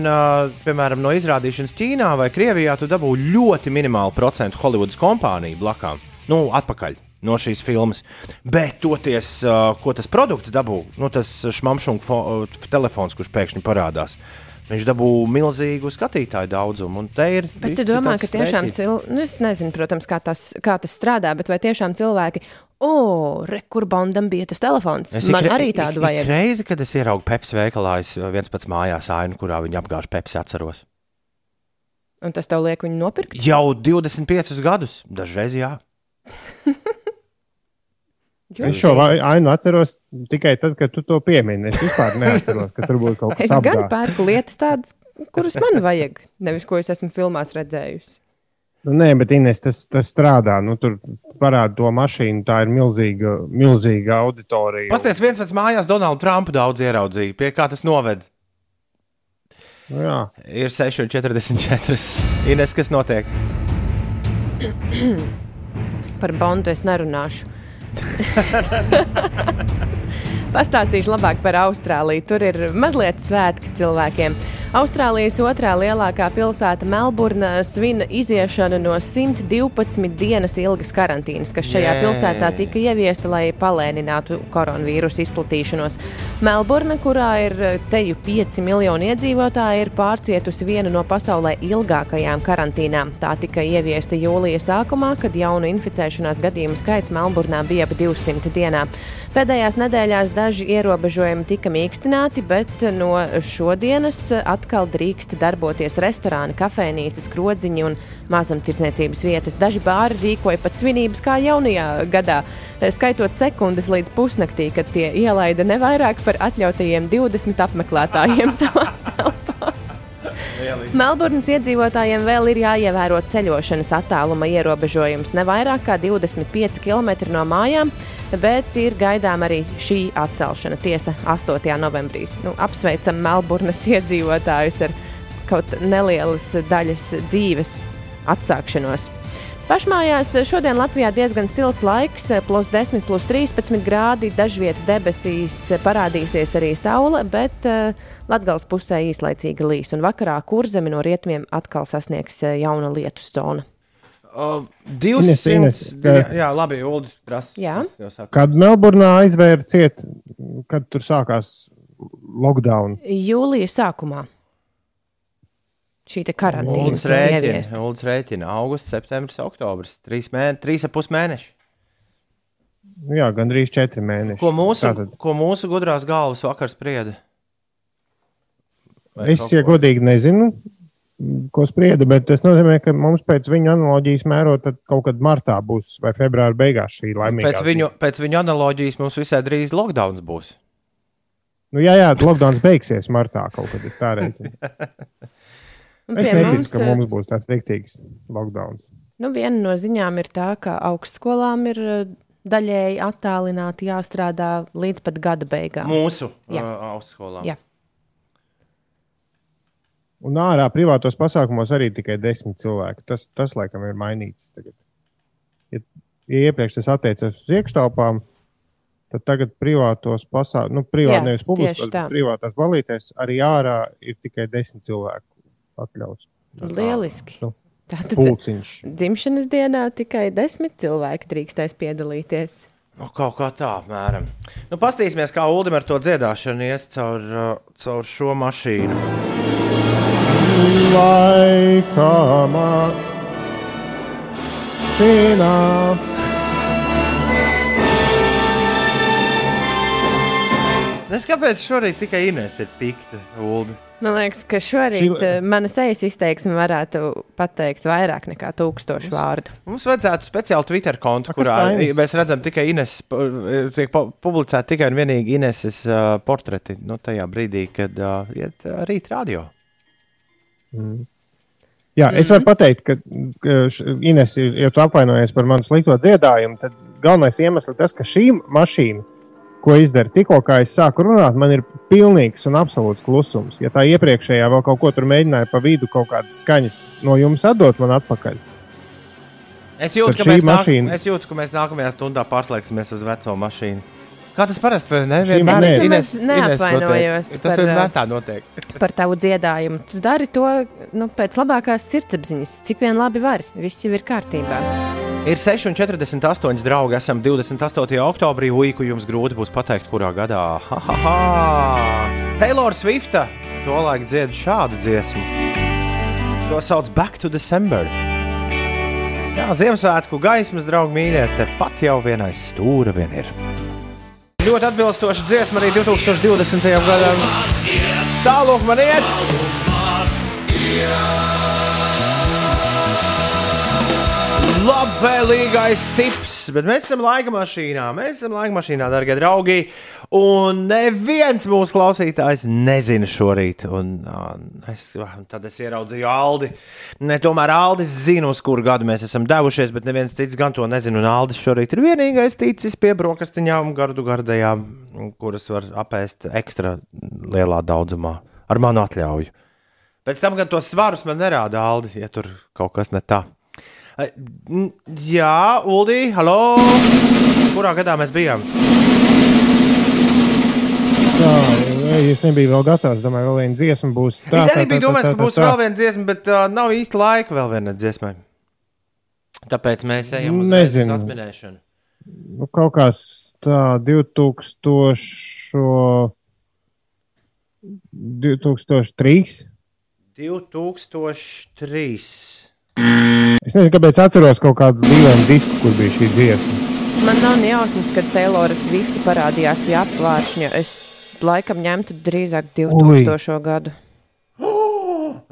piemēram, no izrādīšanas Ķīnā vai Krievijā, tu dabū ļoti minimālu procentu Hollywoodas kompāniju blakām. Nu, atpakaļ. No šīs filmas. Bet toties, ko tas produkts dabū, nu, tas šmamšunga telefons, kurš pēkšņi parādās. Viņš dabū milzīgu skatītāju daudzumu. Ir, Bet tu ir domā, tāds ka tiešām cilvēki, nu, es nezinu, protams, kā tas, kā tas strādā, bet vai tiešām cilvēki, o, re, kur Bondam bija tas telefons? Es Man ik- arī tādu ik- vajag. Ik reizi, kad es ieraugu Pepsi veikalā, es uh, viens pats mājās ainu, kurā viņi apgāž Pepsi, atceros. Un tas tev liek viņu nopirkt? Jau 25 gadus, dažreiz jā. es šo vai- ainu atceros tikai tad, kad tu to piemini. Es vispār neatceros, ka tur būtu kaut kas Es gan apgāzts. pērku lietas tādas, kuras man vajag, nevis ko es esmu filmās redzējusi. Nu, nē, bet Ines, tas, tas strādā. Nu, tur parāda to mašīnu. Tā ir milzīga, milzīga auditorija. Pasties viens pēc mājās Donaldu Trumpu daudz ieraudzīja, pie kā tas noved. Nu, jā. Ir 6,44. Ines, kas notiek? Par Bondu es nerunāšu. Pastāstīšu labāk par Austrāliju. Tur ir mazliet svētki cilvēkiem. Austrālijas otrā lielākā pilsēta Melburna svin iziešanu no 112 dienas ilgas karantīnas, kas šajā Jē. pilsētā tika ieviesta, lai palēninātu koronavīrusu izplatīšanos. Melburna, kurā ir teju 5 miljoni iedzīvotāji, ir pārcietusi vienu no pasaulē ilgākajām karantīnām. Tā tika ieviesta jūlija sākumā, kad jaunu inficēšanās gadījumu skaits Melburnā bija ap 200 dienā. Pēdējās nedēļās daži ierobežojumi tika mīkstināti, bet no šodienas atkal drīkst darboties restorāni, kafejnīcas, krodziņi un mazumtirdzniecības vietas. Daži bāri rīkoja pat svinības kā jaunajā gadā, skaitot sekundes līdz pusnaktī, kad tie ielaida ne vairāk par atļautajiem 20 apmeklētājiem savās telpās. Melburnas iedzīvotājiem vēl ir jāievēro ceļošanas attāluma ierobežojums ne vairāk kā 25 km no mājām, bet ir gaidām arī šī atcelšana. Tiesa 8. novembrī. Nu, apsveicam Melburnas iedzīvotājus ar kaut nelielas daļas dzīves atsākšanos. Pašmājās šodien Latvijā diezgan silts laiks, plus 10, plus 13 grādi. Dažviet debesīs parādīsies arī saule, bet Latvijas pusē īslaicīgi līs. Un vakarā kurzemi no rietumiem atkal sasniegs eh, jauna lietus zona. Uh, 200. Ines, ka- jā, jā, labi, Ulu. Kad Melburnā aizvēra ciet, kad tur sākās lockdown. Jūlija sākumā šī te karantīna Uldis rēķina. Uldis rēķina. Augusts, septembris, oktobris. Trīs, mē, trīs ap pus mēneši. Jā, gandrīz četri mēneši. Ko mūsu, Tātad, ko mūsu gudrās galvas vakar sprieda? Vai es, ja godīgi nezinu, ko sprieda, bet tas nozīmē, ka mums pēc viņa analoģijas mērot, tad kaut kad martā būs vai februāra beigās šī laimīgā. Pēc viņu, pēc viņu analoģijas mums visai drīz lockdowns būs. Nu, jā, jā, lockdowns beigsies martā kaut kad. Un Es neticu, mums, ka eh, mums būs tāds rīktīgs lockdowns. Nu, viena no ziņām ir tā, ka augstskolām ir eh, daļēji attālināti jāstrādā līdz pat gada beigām. Mūsu Jā. uh, augstskolā. Jā. Un ārā privātos pasākumos arī tikai desmit cilvēki. Tas, tas laikam, ir mainīts. Tagad. Ja, ja iepriekš tas attiecās uz iekštelpām, tad tagad privātos pasākumos, nu, privāti Jā, nevis publiskos, bet privātās balītēs arī ārā ir tikai desmit cilvēku atļauts. Lieliski. Nu, Tātad Pulciņš. dzimšanas dienā tikai desmit cilvēki drīkstēs piedalīties. Nu, kaut kā tā, apmēram. Nu, Pastīsimies, kā Ulim ar to dziedāšanu ies caur, uh, caur šo mašīnu. Laika mašīnā. Es kāpēc šorīt tikai Ines ir pikta, Ulu? Man liekas, ka šorīt Šī- Šī... mana sejas izteiksme varētu pateikt vairāk nekā tūkstošu vārdu. Mums vajadzētu speciālu Twitter kontu, A, kurā mēs redzam tikai Ines, tiek pu- publicēti tikai un vienīgi Ineses uh, portreti. Nu, tajā brīdī, kad uh, iet uh, rīt radio. Jā, es varu pateikt, ka, Ines, ir- ja tu apvainojies par manu slikto dziedājumu, tad galvenais iemesls ir tas, ka šī mašīna, ko izdara tikko, kā es sāku runāt, man ir pilnīgs un absolūts klusums. Ja tā iepriekšējā vēl kaut ko tur mēģināja pa vidu, kaut kādas skaņas no jums atdot man atpakaļ, Es jūtu, Tad ka mēs, nāk, mašīna- es jūtu, ka mēs nākamajā stundā pārslēgsimies uz veco mašīnu. Kā tas parasti vai ne? Vienmēr Ines- Es Ines neapvainojos Tas par, vienmēr uh, tā notiek. Par tavu dziedājumu. Tu dari to nu, pēc labākās sirdsapziņas, cik vien labi var. Viss jau ir kārtībā. Ir 6,48 draugi. Esam 28. oktobrī. Uiku jums grūti būs pateikt, kurā gadā. Ha, ha, ha. Taylor Swifta to laiku dzied šādu dziesmu. To sauc Back to December. Jā, Ziemassvētku gaismas, draugi mīļie, te pat jau vienais stūra vien ir. Ļoti atbilstoša dziesma arī 2020. gadam. Tālāk man iet! Labvēlīgais tips, bet mēs esam laika mašīnā. Mēs esam laika mašīnā, darbie draugi. Un neviens mūsu klausītājs nezina šorīt. Un, uh, es, tad es ieraudzīju Aldi. Ne, tomēr Aldis zina, uz kuru gadu mēs esam devušies, bet neviens cits gan to nezina. Un Aldis šorīt ir vienīgais ticis pie brokastiņām, gardu gardajām, kuras var apēst ekstra lielā daudzumā ar manu atļauju. Pēc tam, kad tos svarus man nerāda Aldi, ja tur kaut kas ne tā. Jā, Uldī, halo! Kurā gadā mēs bijām? Ej, es nebiju vēl gatavs. Domāju, vēl viena dziesma būs. Tā, es arī biju domājis, ka būs vēl viena dziesma, bet uh, nav īsti laika vēl vienai dziesmai. Tāpēc mēs ejam uz Nezinu. Atminēšanu. Nu, kaut kāds tā 2000. 2003. 2003. Es nezinu, kāpēc atceros kaut kādu lielu disku, kur bija šī dziesma. Man nav ne jausmas, kad Taylora Swifta parādījās pie apgāršņa. Es laikam ņemtu drīzāk 2000. gadu.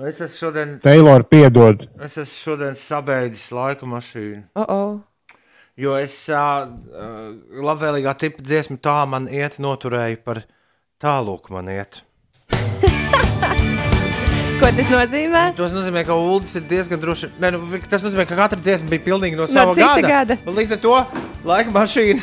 Es esmu šodien, Taylor piedod. es esmu šodien sabeidzis laika mašīnu. Oh, oh. Jo es uh, uh, labvēlīgā tipa dziesmu tā man iet, noturēju par tālāk man iet. Ko tas nozīmē? Tas nozīmē, ka Ulas ir diezgan droši. Ne, nu, tas nozīmē, ka katra dziesma bija pilnīgi no No sava cita gada. gada. Līdz ar to laika mašīna,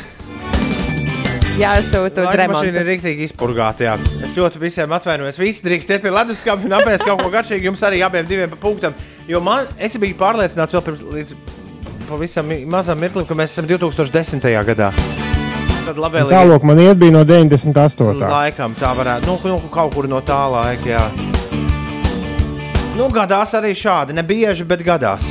Jāsūta uz laika mašīna remontu. ir rīktīgi izpurgāta. jā. Es ļoti visiem atvainojos. Visi drīkst iet pie leduskapa un apēst kaut ko garšīgu. Jums arī abiem diviem pa punktam. Jo man, es biju pārliecināts vēl pirms līdz pavisam mi- mazam mirklim, ka mēs esam 2010. gadā. Tad labvēlīgi. Tālāk man iet bija no 98. Laikam tā varētu. Nu, nu, kaut kur no tā laika, jā. Nu, gadās arī šādi. Ne bieži, bet gadās.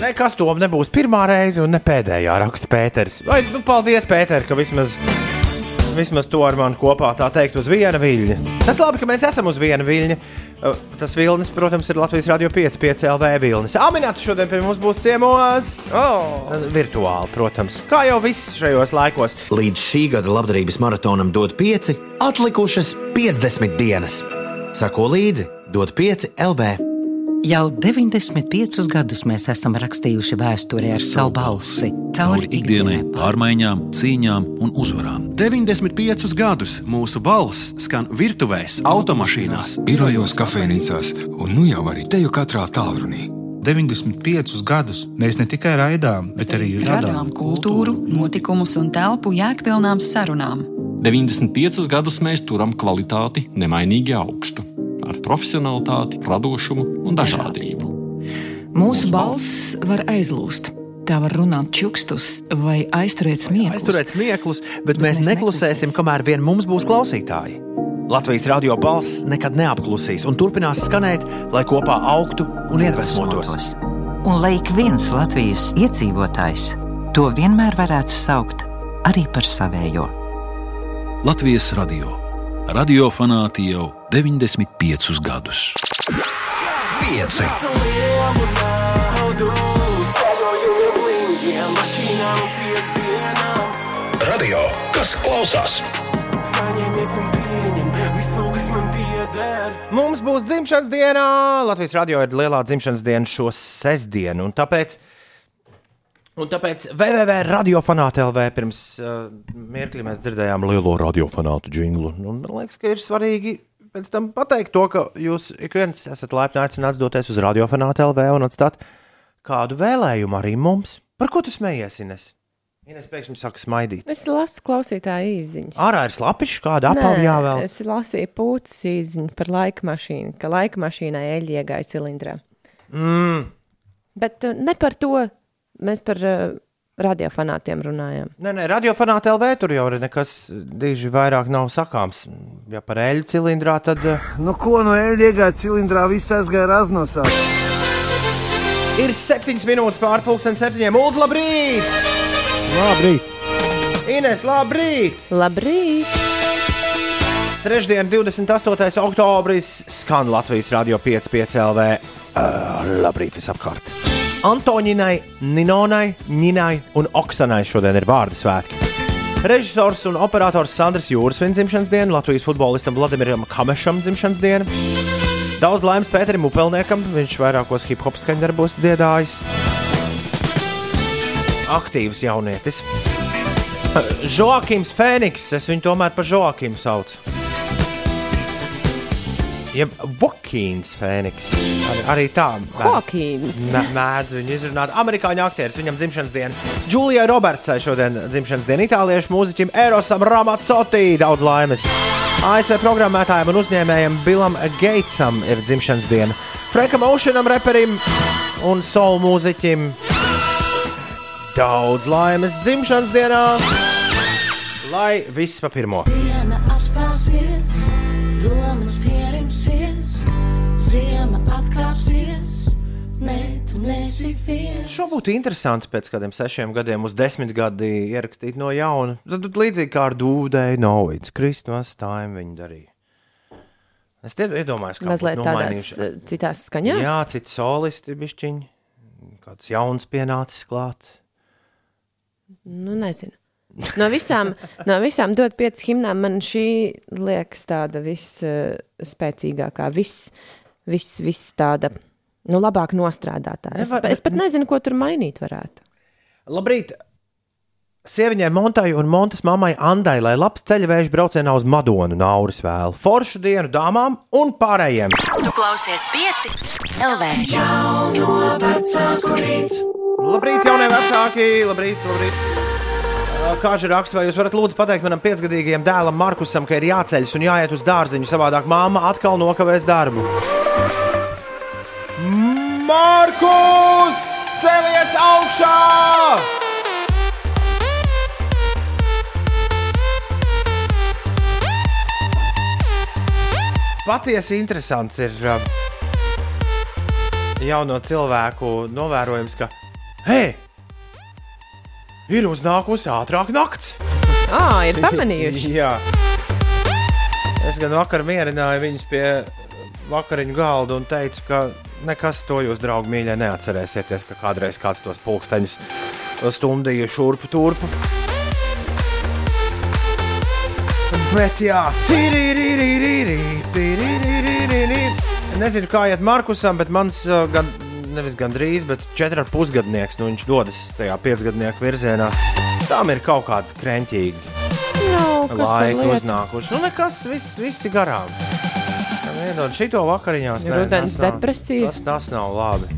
Nekas to nebūs pirmā reize un ne pēdējā, raksta Pēters. Vai, nu, paldies, Pēter, ka vismaz, vismaz to ar mani kopā tā teikt uz viena viļņa. Tas labi, ka mēs esam uz viena viļņa. Uh, Tas vilnis, protams, ir Latvijas radio 5, 5 LV vilnis. Aminēta šodien pie mums būs ciemos. Oh. Virtuāli, protams, kā jau viss šajos laikos. Līdz šī gada labdarības maratonam dod 5, atlikušas 50 dienas. Sako līdzi, dod 5 LV. Jau 95 gadus mēs esam rakstījuši vēsturē ar savu balsi. Cauri ikdienai, pārmaiņām, cīņām un uzvarām. 95 gadus mūsu balss skan virtuvēs, automašīnās, birojos, kafejnīcās un nu jau arī teju katrā tālrunī. 95 gadus mēs ne tikai raidām, bet arī Radām radām kultūru, notikumus un telpu jēgpilnām sarunām. 95 gadus mēs turam kvalitāti nemainīgi augstu, ar profesionalitāti, radošumu un dažādību. Mūsu balss var aizlūst. Tā var runāt čukstus vai aizturēt smieklus. Aizturēt smieklus, bet mēs neklusēsim, kamēr vien mums būs klausītāji. Latvijas radio balss nekad neapklusīs un turpinās skanēt, lai kopā augtu un iedvesmotos. Un lai ik viens Latvijas iedzīvotājs to vienmēr varētu saukt arī par savējo. Latvijas radio. Radio fanāti jau 95 gadus. 5. Radio, kas klausās? Mums būs dzimšanas diena. Latvijas radio ir lielā dzimšanas diena šo sestdienu. Un tāpēc, un tāpēc www.radiofanāte.lv pirms uh, mirkļa mēs dzirdējām lielo radiofanātu jinglu. Un Man liekas, ka ir svarīgi pēc tam pateikt to, ka jūs ik viens esat laipni aicināts doties uz radiofanāte.lv un atstāt kādu vēlējumu arī mums. Par ko tu smējies, Ines? Ines pēkšņi saka smaidīt. Es lasu klausītāju īziņas. Ārā ir slapiņš, kāda apavņā vēl. Es lasīju pūces īziņu par laika mašīnu, ka laika mašīnai eļļa iegāja cilindrā. Mm. Bet uh, ne par to mēs par uh, radiofanātiem runājam. Nē, nē, radiofanāta LV tur jau ir nekas diži vairāk nav sakāms. Ja par eļļu cilindrā, tad. eh, Nu, ko no eļļa iegāja cilindrā, viss aizgāja raznosā. Ir septiņas minūtes pārpusdienas septiņiem. Ulu, labrīt! Labrīt! Ines, labrīt! Labrīt! Trešdien, 28. oktobris, skan Latvijas radio 5,5 LV. Uh, labrīt visapkārt! Antoņinai, Ninonai, Ninai un Oksanai šodien ir vārdu svētki. Režisors un operators Sandrs Jūras viņa dzimšanas diena, Latvijas futbolistam Vladimiram Kamešam dzimšanas diena. Daudz laimes Pēterim Upelniekam, viņš vairākos hip hop skaņdarbos dziedājis. Aktīvs jaunietis. Joakims Fēniks, es viņu tomēr par Joakimu saucu. Jeb Vokīns Fēniks. Arī, arī tā Hokīns. mē- mēdz viņu izrunāt. Amerikāņu aktieris, viņam dzimšanas diena. Džulija Robertsai šodien dzimšanas diena. Itāliešu mūziķim Erosam Ramazzotī daudz laimes. ASV programmētājiem un uzņēmējiem Billam Gatesam ir dzimšanas diena. Frankam Oceanam, reperim un soul mūziķim daudz laimes dzimšanas dienā. Lai viss pa pirmo. Diena apstāsies, domas Šo būtu interesanti pēc kādiem sešiem gadiem uz desmit gadi ierakstīt no jauna. Tad, tad līdzīgi kā ar Dūdēju, no It's Christmas time viņi darīja. Es iedomājos, kā Mazliet tādās eh, citās skaņās. Jā, citi solisti bišķiņi. Kāds jauns pienācis klāt. Nu, nezinu. No visām, no visām dot piecas himnām man šī liekas tāda visspēcīgākā, vis, vis, vis tāda, nu, labāk nostrādātā. Es, Nevar- es pat nezinu, ko tur mainīt varētu. Labrīt! Sieviņai Montai un Montes mammai Andai, lai labs ceļveža braucienā uz Madonu Nauris vēl. Foršu dienu dāmām un pārējiem! Tu klausies pieci LV. Jauno vecāku rīts. Labrīt, jaunie vecāki! Labrīt, labrīt! Kāža raksta, vai jūs varat lūdzu pateikt manam piecgadīgajam dēlam Markusam, ka ir jāceļas un jāiet uz dārziņu, savādāk māma atkal nokavēs darbu. Markus! Celies augšā! Patiesi interesants ir uh, jauno cilvēku novērojums, ka, hei, ir uznākusi ātrāk nakts. Ah, ir pamanījuši. Jā. Es gan vakar mierināju viņus pie vakariņu galda un teicu, ka nekas to jūs, draugi, mīļie, neatcerēsieties, ka kādreiz kāds tos pulksteņus stundīja šurpu turpu. Bet jā. Nezinu, kā iet Markusam, bet mans uh, gan, nevis gandrīz, bet četri ar pusgadnieks, nu viņš dodas tajā piecgadnieku virzienā. Tām ir kaut kādi kreņķīgi No, kas tad laiki lieta? uznākuši. Nu, nekas, viss, viss ir garām. Tam Iedod šito vakariņās. nē, Rudens tas nav- depresija. Tas, tas nav labi.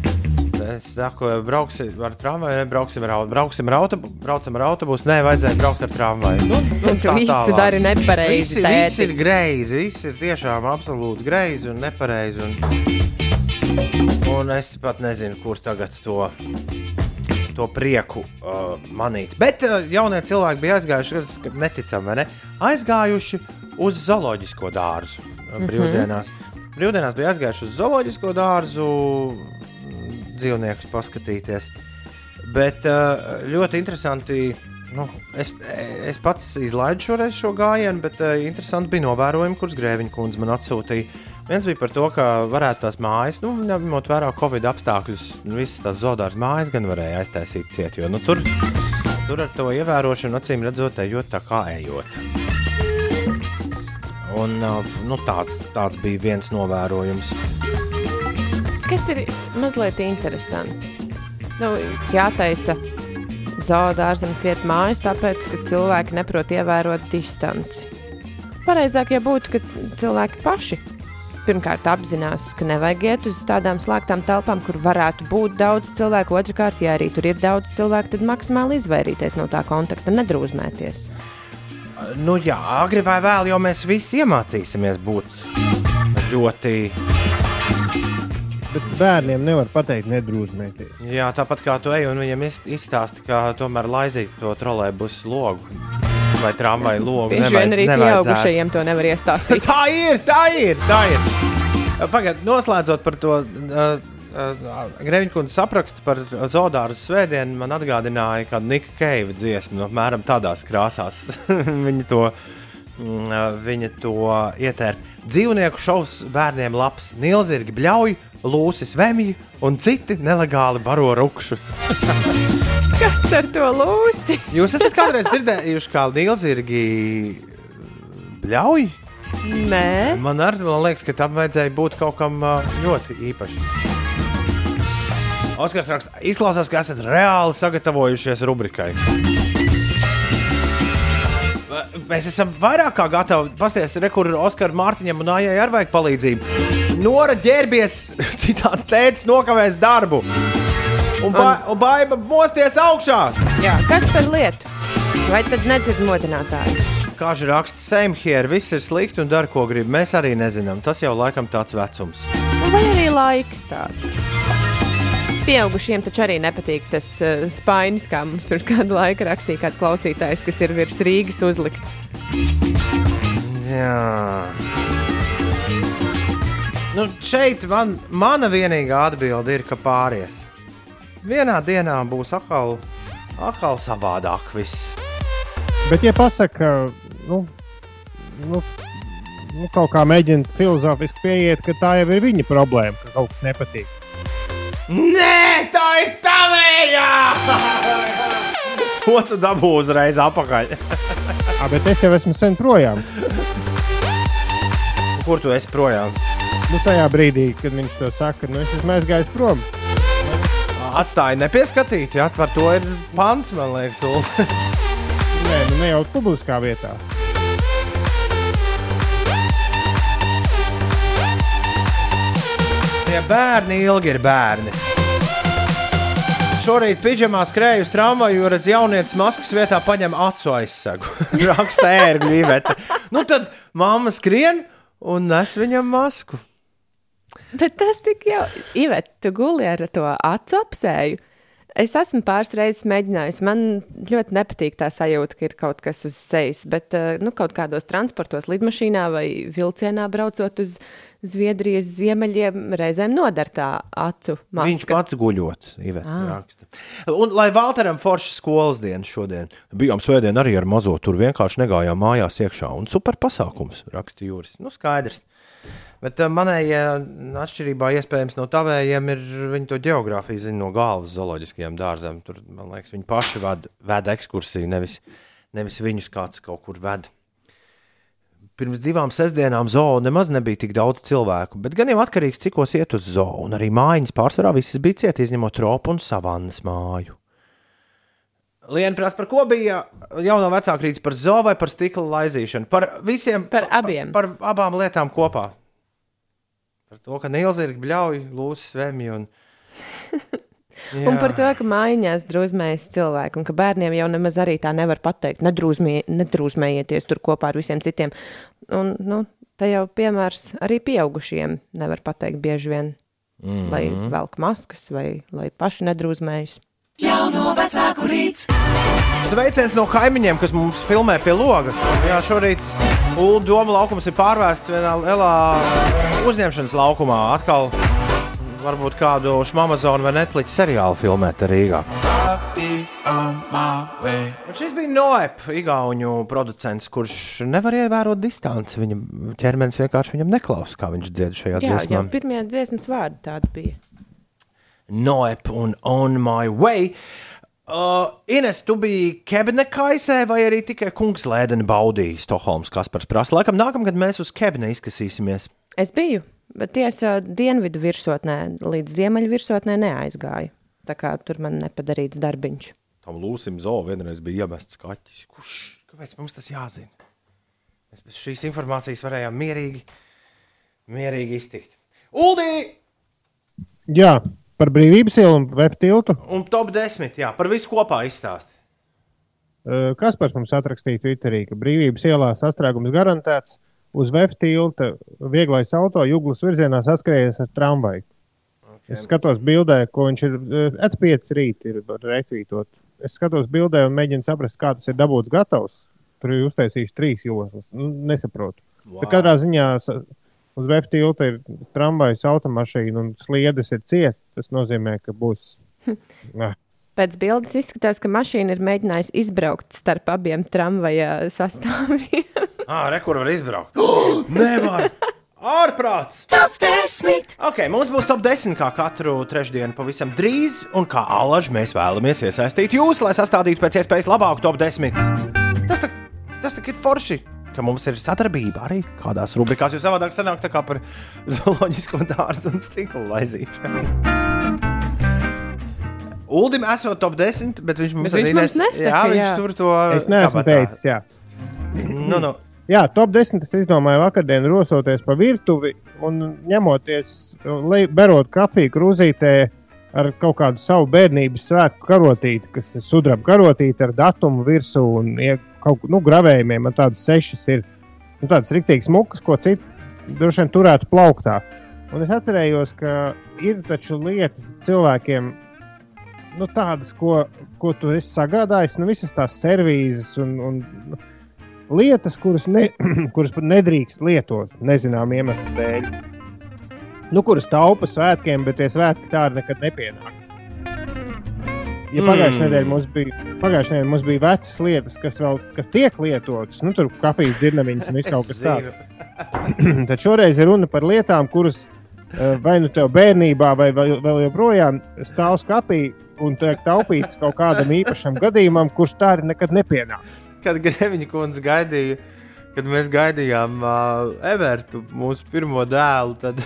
Es saku, brauksim ar tramvaju, brauksim ar, auto- brauksim ar autobusu, braucam ar autobusu. Nē, vajadzēja braukt ar tramvaju. Nu, nu, Tu visu dari nepareizi, Viss, ir- tēti. greizi, viss ir tiešām absolūti greizi un nepareizi. Un, un es pat nezinu, kur tagad to to prieku uh, manīt. Bet uh, jaunie cilvēki bija aizgājuši, kad neticami, vai ne? Aizgājuši uz zooloģisko dārzu uh, Mhm. brīvdienās. Brīvdienās bija aizgājuši uz zooloģisko dārzu mm, dzīvniekus paskatīties. Bet uh, ļoti interesanti. Nu, es, es pats izlaidu šoreiz šo gājienu, bet uh, interesanti bija novērojumi, kurus Grēviņa kundze man atsūtīja. Viens bija par to, ka varētu tās mājas, nu, ņemot vērā Covid apstākļus, nu, visas tās zoodāras mājas gan varēja aiztaisīt ciet, jo nu, tur, tur ar to ievērošanu, acīm redzot, ejot tā kā ejot. Un, nu, tāds, tāds bija viens novērojums. Kas ir mazliet interesanti? Nu, jātaisa zaudārzem ciet mājas, tāpēc, ka cilvēki neprot ievērot distanci. Pareizāk jau būtu, ka cilvēki paši pirmkārt apzinās, ka nevajag iet uz tādām slēgtām telpām, kur varētu būt daudz cilvēku. Otrakārt, ja arī tur ir daudz cilvēku, tad maksimāli izvairīties no tā kontakta, nedrūzmēties. Nu, jā, agri vai vēl, jo mēs visi iemācīsimies būt ļoti. Bet bērniem nevar pateikt, nedrūzmēties. Jā, tāpat kā tu ej un iz- izstāsti, ka tomēr laizīt to trolēļus logu vai tramvaju logu. Bieži vien arī pieaugušajiem to nevar iestāstīt. tā ir, tā ir, tā ir. Pagaidiet, noslēdzot par to. Uh, uh, Greviņkundze apraksts par Zodāru svētdienu man atgādināja kādu Nika Keiva dziesmu, nu, apmēram tādās krāsās. viņa to, uh, viņa to ietēra. Dzīvnieku šovs bērniem labs, nilzirgi bļauj, lūsis vemji un citi nelegāli baro rupšus. Kas ar to lūsi? Jūs esat kādreiz dzirdējuši, kā nilzirgi bļauj? Nē, Man arī man liekas, ka tam vajadzēja būt kaut kam ļoti īpašam. Oskars raksta, izklausās, ka esat reāli sagatavojušies rubrikai. Mēs esam vairāk kā gatavi. Pasties, re, kur Oskaram Mārtiņam un Aijai arī vajag palīdzību. Nora ģērbies, citādi tētis nokavēs darbu. Un, ba un baiba mosties augšā. Jā, kas par lietu? Vai tad nedzird modinātāju? Kā žu raksta Seimhier, viss ir slikti un dara, ko grib. Mēs arī nezinām. Tas jau laikam tāds vecums. Vai arī laiks tāds? Pieaugušiem taču arī nepatīk tas uh, spainis, kā mums pirms kāda laika rakstīja kāds klausītājs, kas ir virs Rīgas uzlikts. Jā. Nu, šeit man, mana vienīgā atbilde ir, ka pāries. Vienā dienā būs atkal, atkal savādāk viss. Bet, ja pasakā, nu, nu, nu, kaut kā mēģina filozofiski pieiet, ka tā jau ir viņa problēma, ka kaut kas nepatīk. Nē, tā ir tavējā! Ko tu dabū uzreiz apakaļ? À, bet es jau esmu sen projām. Kur tu esi projām? Nu, tajā brīdī, kad viņš to saka, nu, es esmu aizgājis prom. Atstāja nepieskatīt, jā, par to ir pants, man liekas. Ul. Nē, nu, ne jau publiskā vietā. Tie bērni ilgi ir bērni. Šorīt pidžamā skrēju uz tramvaju, jo redz, jaunietis maskas vietā paņem acu aizsegu. Raksta ērgļu īvete. Nu tad mamma skrien un nes viņam masku. Bet tas tik jau, Ivet, tu guli ar to acu apsēju. Es esmu pāris reizes mēģinājis. Man ļoti nepatīk tā sajūta, ka ir kaut kas uz sejas, bet eh, nu, kaut kādos transportos, lidmašīnā vai vilcienā braucot uz Zviedrijas ziemeļiem, reizēm nodara tā acu maska. Viņš pats guļot, Ah. raksta. Un lai Valteram forši skolas diena šodien, bijām svētdien arī ar mazo, tur vienkārši negājām mājās iekšā. Un super pasākums, raksta Jūris. Nu, skaidrs. Bet uh, manējie, atšķirībā iespējams no tavējiem, ir viņi to geogrāfiju zina no galvas zooloģiskajiem dārziem. Tur, man liekas, viņi paši ved, ved ekskursiju, nevis, nevis viņus kāds kaut kur ved. Pirms divām sestdienām zoo nemaz nebija tik daudz cilvēku, bet gan jau atkarīgs, cikos iet uz zoo. Un arī mājiņas pārsvarā visas bija ciet, izņemot tropu un savannas māju. Liena prasa, par ko bija jauno vecāku rīts par zoo vai par stikla laizīšanu? Par visiem, par abiem. Par, par abām lietām kopā. To, ka Nīlzirgi bļauj, lūsis svemj un. Un par to, ka mājās drūzmējas cilvēki, un ka bērniem jau nemaz arī tā nevar pateikt, nedrūzmē, nedrūzmējieties tur kopā ar visiem citiem. Un, nu, te jau piemērs arī pieaugušiem nevar pateikt bieži vien, mm Mhm. -hmm. lai velk maskas vai lai paši nedrūzmējas. Jauno vecāku rīts. Sveiciens no kaimiņiem, kas mums filmē pie loga. Jā, šorīt Ulu doma laukums ir pārvērsts vienā lielā uzņemšanas laukumā. Atkal varbūt kādu Amazon vai Netflix seriālu filmēt Rīgā. Un šis bija Noep, Igaunu producents, kurš nevar ievērot distanci. Viņa ķermenis vienkārši viņam neklausa, kā viņš dzied šajā Jā, dziesmā. pirmie dziesmas vārdi tādi bija. Noep un On My Way. Uh, Ines, tu biji Kebnekaisē vai arī tikai Kungslēdeni baudīji Stokholmas Kaspars prasa? Laikam nākamgad mēs uz Kebne izkasīsimies. Es biju, bet tiesa dienvidu virsotnē līdz ziemeļu virsotnē neaizgāju. Tā kā tur man nepadarīts darbiņš. Tam Lūsim Zo vienreiz bija iemests kaķis. Kurš? Kāpēc mums tas jāzina? Mēs bez šīs informācijas varējām mierīgi, mierīgi iztikt. Uldī! Jā, par brīvības ielu un VF tiltu. Un top 10, jā, par visu kopā izstāst. Kas par mums atrakstīja Twitterī, ka brīvības ielā sastrēgums garantēts. Uz VF tilta vieglais auto jūglas virzienā saskrējies ar tramvaju. Okay. Es skatos bildē, ko viņš ir atpiecis rīt, ir retvītot. Es skatos bildē un mēģinu saprast, kā tas ir dabūts gatavs. Tur ir uztaisījuši trīs joslas. Nu, nesaprotu. Wow. Wow. Katrā ziņā uz VF tilta ir tramvajas automašīna un sliedes ir cietas. Tas nozīmē, ka būs. Ah. Pēc bildes izskatās, ka mašīna ir mēģinājusi izbraukt starp abiem tramvaja sastāviem. Ah, re, kur var izbraukt? Oh, nevar! Ārprāts! Top 10! Ok, mums būs top 10 kā katru trešdienu pavisam drīz, un kā alaži mēs vēlamies iesaistīt jūs, lai sastādītu pēc iespējas labāku top 10. Tas tak, tas tak ir forši, ka mums ir sadarbība arī kādās rubrikās, jo savādāk sanāk tā kā par zooloģisko dārzu un stikla laizīšanu. Uldim esot top 10, bet viņš mums Bet viņš arī mums nes- nesaka, jā, viņš jā. tur to Es neesmu kabatā. teicis, jā. Nu, nu. Jā, top 10 es izdomāju vakardien, rosoties pa virtuvi un ņemoties, berot kafiju krūzītē ar kaut kādu savu bērnības svētku karotīti, kas ir sudraba karotīte ar datumu virsū un ja kaut kā nu, gravējumiem. Man tādas sešas ir nu, tādas rīktīgas mukas, ko citi droši vien turētu plauktā. Un es atcerējos, ka ir taču lietas cilvēkiem, nu, tādas, ko, ko tu esi sagādājis, nu, visas tās servīzes un, un lietas, kuras, ne, kuras nedrīkst lietot nezinām iemeslu dēļ. Nu, kuras taupa svētkiem, bet tie svētki tā arī nekad nepienāk. Ja pagājušajā Mm. nedēļā mums bija, pagājušajā mums bija vecas lietas, kas vēl kas tiek lietotas, nu, tur kafijas dzirnavīņas un viss kaut kas tāds. Tad šoreiz ir runa par lietām, kuras eh, vai nu tev bērnībā, vai vēl joprojām stāv skapī un tiek taupīts kaut kādam īpašam gadījumam, kurš tā arī nekad nepienāk. Kad Grēviņa kundze gaidīja, kad mēs gaidījām uh, Evertu, mūsu pirmo dēlu, tad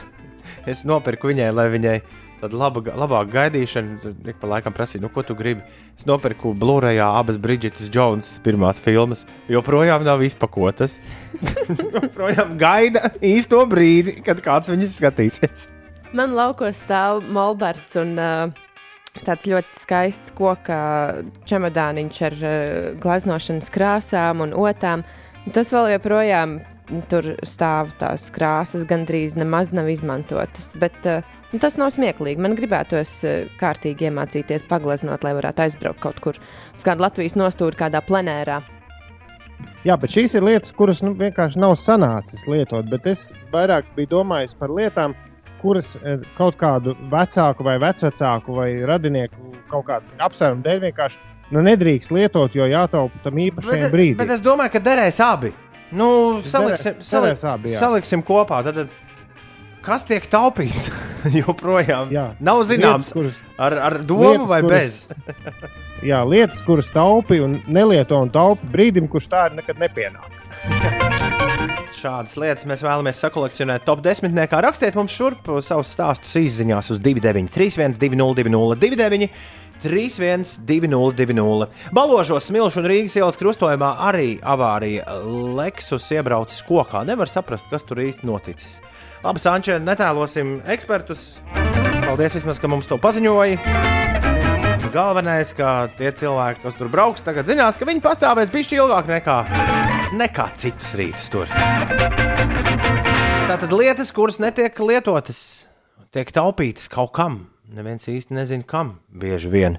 es nopirku viņai, lai viņai tāda laba, labāka gaidīšana. Ik pa laikam prasīja, nu, ko tu gribi. Es nopirku Blu-rayā abas Bridgetas Jonesas pirmās filmas. Joprojām nav izpakotas. joprojām gaida īsto brīdi, kad kāds viņas skatīsies. Man laukos stāv Molberts un uh, tāds ļoti skaists koka čemodāniņš ar uh, glaznošanas krāsām un otām. Tas vēl joprojām tur stāv tās krāsas, gandrīz nemaz nav izmantotas. Bet uh, tas nav smieklīgi. Man gribētos uh, kārtīgi iemācīties paglaznot, lai varētu aizbraukt kaut kur uz kādu Latvijas nostūri, kādā plenērā. Jā, bet šīs ir lietas, kuras nu, vienkārši nav sanācis lietot. Bet es vairāk biju domājis par lietām, kuras eh, kaut kādu vecāku vai vecāku vai radinieku kaut kādu apsvērumu dēļ vienkārši nu, nedrīkst lietot, jo jātaupa tam īpašajam brīdim. bet es domāju, ka derēs abi. Nu, saliksim, salik, jā. saliksim kopā. Tad, kas tiek taupīts? Joprojām Jā. nav zināms, Lietas, kuras- ar, ar domu lietas, vai kuras- bez. Jā, lietas, kuras taupi un nelieto un taupi brīdim, kurš tā arī nekad nepienāk. Šādas lietas mēs vēlamies sakolekcionēt top 10. Rakstiet mums šurp savus stāstus izziņās uz 293, 202, 29. 3120, Baložos, Smilšu un Rīgas ielas krustojumā arī avārija. Leksus iebraucis kokā. Nevar saprast, kas tur īsti noticis. Labi, Sančē, netēlosim ekspertus. Paldies vismaz, ka mums to paziņoja. Galvenais, ka tie cilvēki, kas tur brauks, tagad zinās, ka viņi pastāvēs bišķi ilgāk nekā, nekā citus rītus tur. Tātad lietas, kuras netiek lietotas, tiek taupītas kaut kam. Neviens īsti nezina, kam. Bieži vien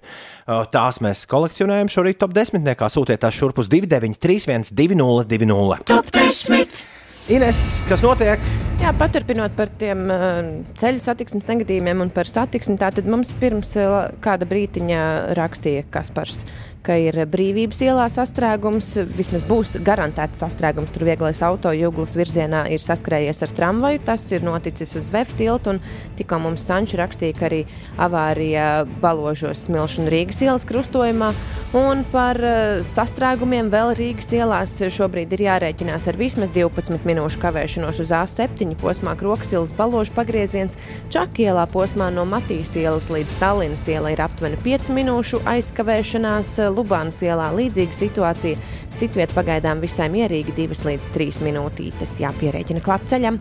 tās mēs kolekcionējam šorīt top 10. Sūtiet tās šurp uz 293, 2020. Top 10. Ines, kas notiek? Jā, paturpinot par tiem uh, ceļu satiksmes negadījumiem un par satiksmi, tātad mums pirms uh, kāda brītiņa rakstīja Kaspars, ka ir brīvības ielā sastrēgums, vismaz būs garantēts sastrēgums. Tur vieglais auto jūglas virzienā ir saskrējies ar tramvaju, tas ir noticis uz tiltu, un tikko mums Sanču rakstīja, ka arī avārija baložos Smilšu un Rīgas ielas krustojumā, un par uh, sastrēgumiem vēl Rīgas ielās šobrīd ir jārēķinās ar vismaz 12 minūšu kavēšanos uz A7 posmā Kroksilas baložu pagrieziens, Čakielā posmā no Matīs ielas līdz Tallinas ielai ir aptuveni 5 minūšu aizkavēšanās, Lubānas ielā līdzīga situācija. Citviet pagaidām visai mierīgi 2 līdz 3 minūtītes jāpierēķina klāt ceļam.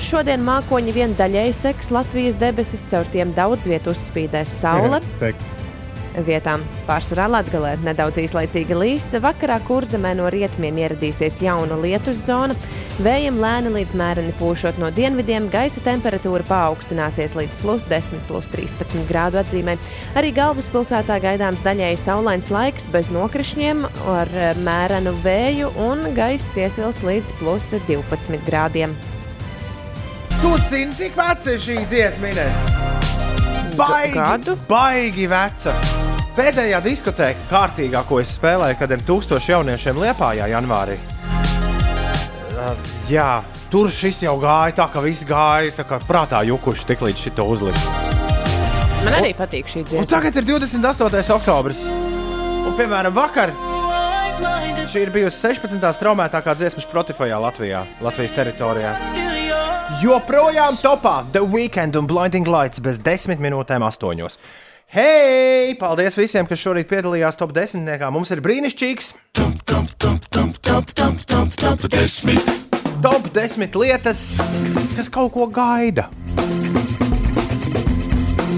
Šodien mākoņi vien daļēji seks Latvijas debesis, caur tiem daudz vietu uzspīdēs saule. Seks. Vietām pārsvarā Latvijā nedaudz īslaicīga līsa. Vakarā kurzemē no rietumiem ieradīsies jauna lietus zona. Vējiem lēni līdz mēreni pūšot no dienvidiem, gaisa temperatūra paaugstināsies līdz plus 10, plus 13 grādu atzīmē. Arī galvaspilsētā gaidāms daļēji saulains laiks bez nokrišņiem, ar mērenu vēju un gaisa iesils līdz plus 12 grādiem. Tu zini, cik veca ir šī dziesma? Baigi, baigi veca. Pēdējā diskotēka kārtīgā, ko es spēlēju, kad ir tūkstoši jauniešiem Liepājā janvārī. Uh, jā, tur šis jau gāja tā, ka viss gāja tā kā prātā jukuši tik līdz šito uzlikt. Man arī patīk šī Un dziesma. tagad ir 28. oktobris. Un, piemēram, vakar šī ir bijusi 16. traumētākā dziesma Spotify Latvijā, Latvijas teritorijā. Joprojām topā The Weekend un Blinding Lights bez 10 minūtēm 8. Hei! Paldies visiem, kas šorīt piedalījās top 10. Mums ir brīnišķīgs top 10 lietas, kas kaut ko gaida.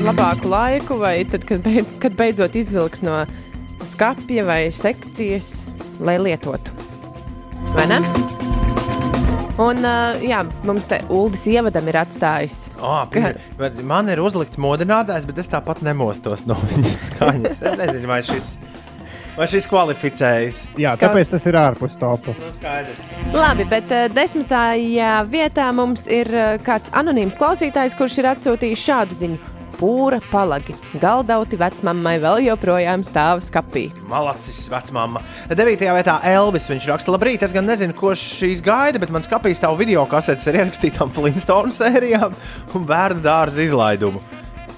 Labāku laiku, vai tad, kad, beidz, kad beidzot izvilks no skapja vai sekcijas, lai lietotu. Vai ne? Un, uh, jā, mums te Uldis ievadam ir atstājis. Oh, ka... Man ir uzlikts modinātājs, bet es tāpat nemostos no viņas skaņas. Es nezinu, vai šis, vai šis kvalificējas. Jā, tāpēc tas ir ārpus topa. Nu, skaidrs. Labi, bet uh, desmitajā vietā mums ir uh, kāds anonīms klausītājs, kurš ir atsūtījis šādu ziņu pūra palagi. Galdauti vecmāmai vēl joprojām stāv skapī. Malacis, vecmāma. 9. vietā Elvis. Viņš raksta, labrīt, es gan nezinu, ko šīs gaida, bet man skapī stāv video kasetes ar ierakstītām Flintstone sērijām un bērnu dārza izlaidumu.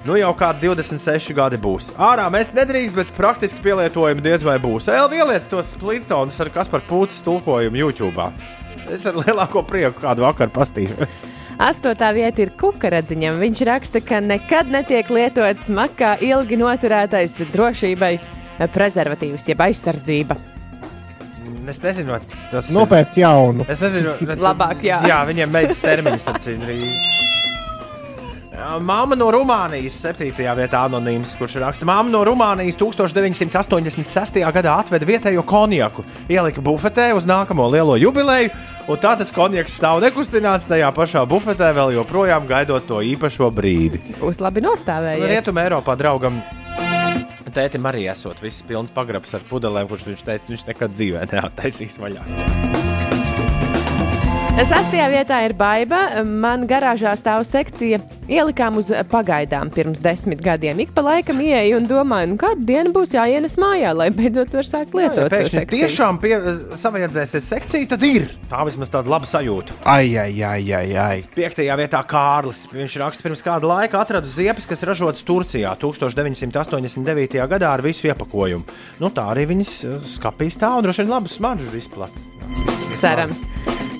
Nu jau kādi 26 gadi būs. Ārā mēs nedrīkst, bet praktiski pielietojumi diez vai būs. Elvi ieliec tos Flintstones ar kas par pūces tulkojumu YouTube. Es ar lielāko prieku kādu vakaru pastīšos. Astotā vieta ir kukaradziņam. Viņš raksta, ka nekad netiek lietots makā ilgi noturētais drošībai prezervatīvs, jeb aizsardzība. Es nezinu, tas ir nopērts jaunu. Es nezinu, labāk, jā. Jā, viņiem beidzas termiņš. Māma no Rumānijas, 7. vietā anonīms, kurš raksta, Māma no Rumānijas 1986. gadā atveda vietējo konjaku, ielika bufetē uz nākamo lielo jubileju, un tā tas konjaks stāv nekustināts tajā pašā bufetē, vēl joprojām gaidot to īpašo brīdi. Būs labi nostāvējies. Rietumē Eiropā draugam. Tētim arī esot viss pilns pagrabs ar pudelēm, kurš viņš teica, viņš nekad dzīvē neattaisīs vaļā. Sastajā vietā ir baiva. Man garāžā stāv sekcija. Ielikām uz pagaidām pirms desmit gadiem. Ik pa laikam ieeju un domāju, nu, kādu dienu būs jāienes mājā, lai beidzot var sākt lietot. Jā, ja tiešām pie, savajadzēsies sekcija, tad ir. Tā vismaz tāda laba sajūta. Ai, ai, ai, ai, ai. Piektajā vietā Kārlis. Viņš raksta, pirms kāda laika atradu ziepes, kas ražotas Turcijā 1989. gadā ar visu iepakojumu. Nu, tā arī viņas skapī stāv un droši vien labu smaržu izplatīja. Cerams.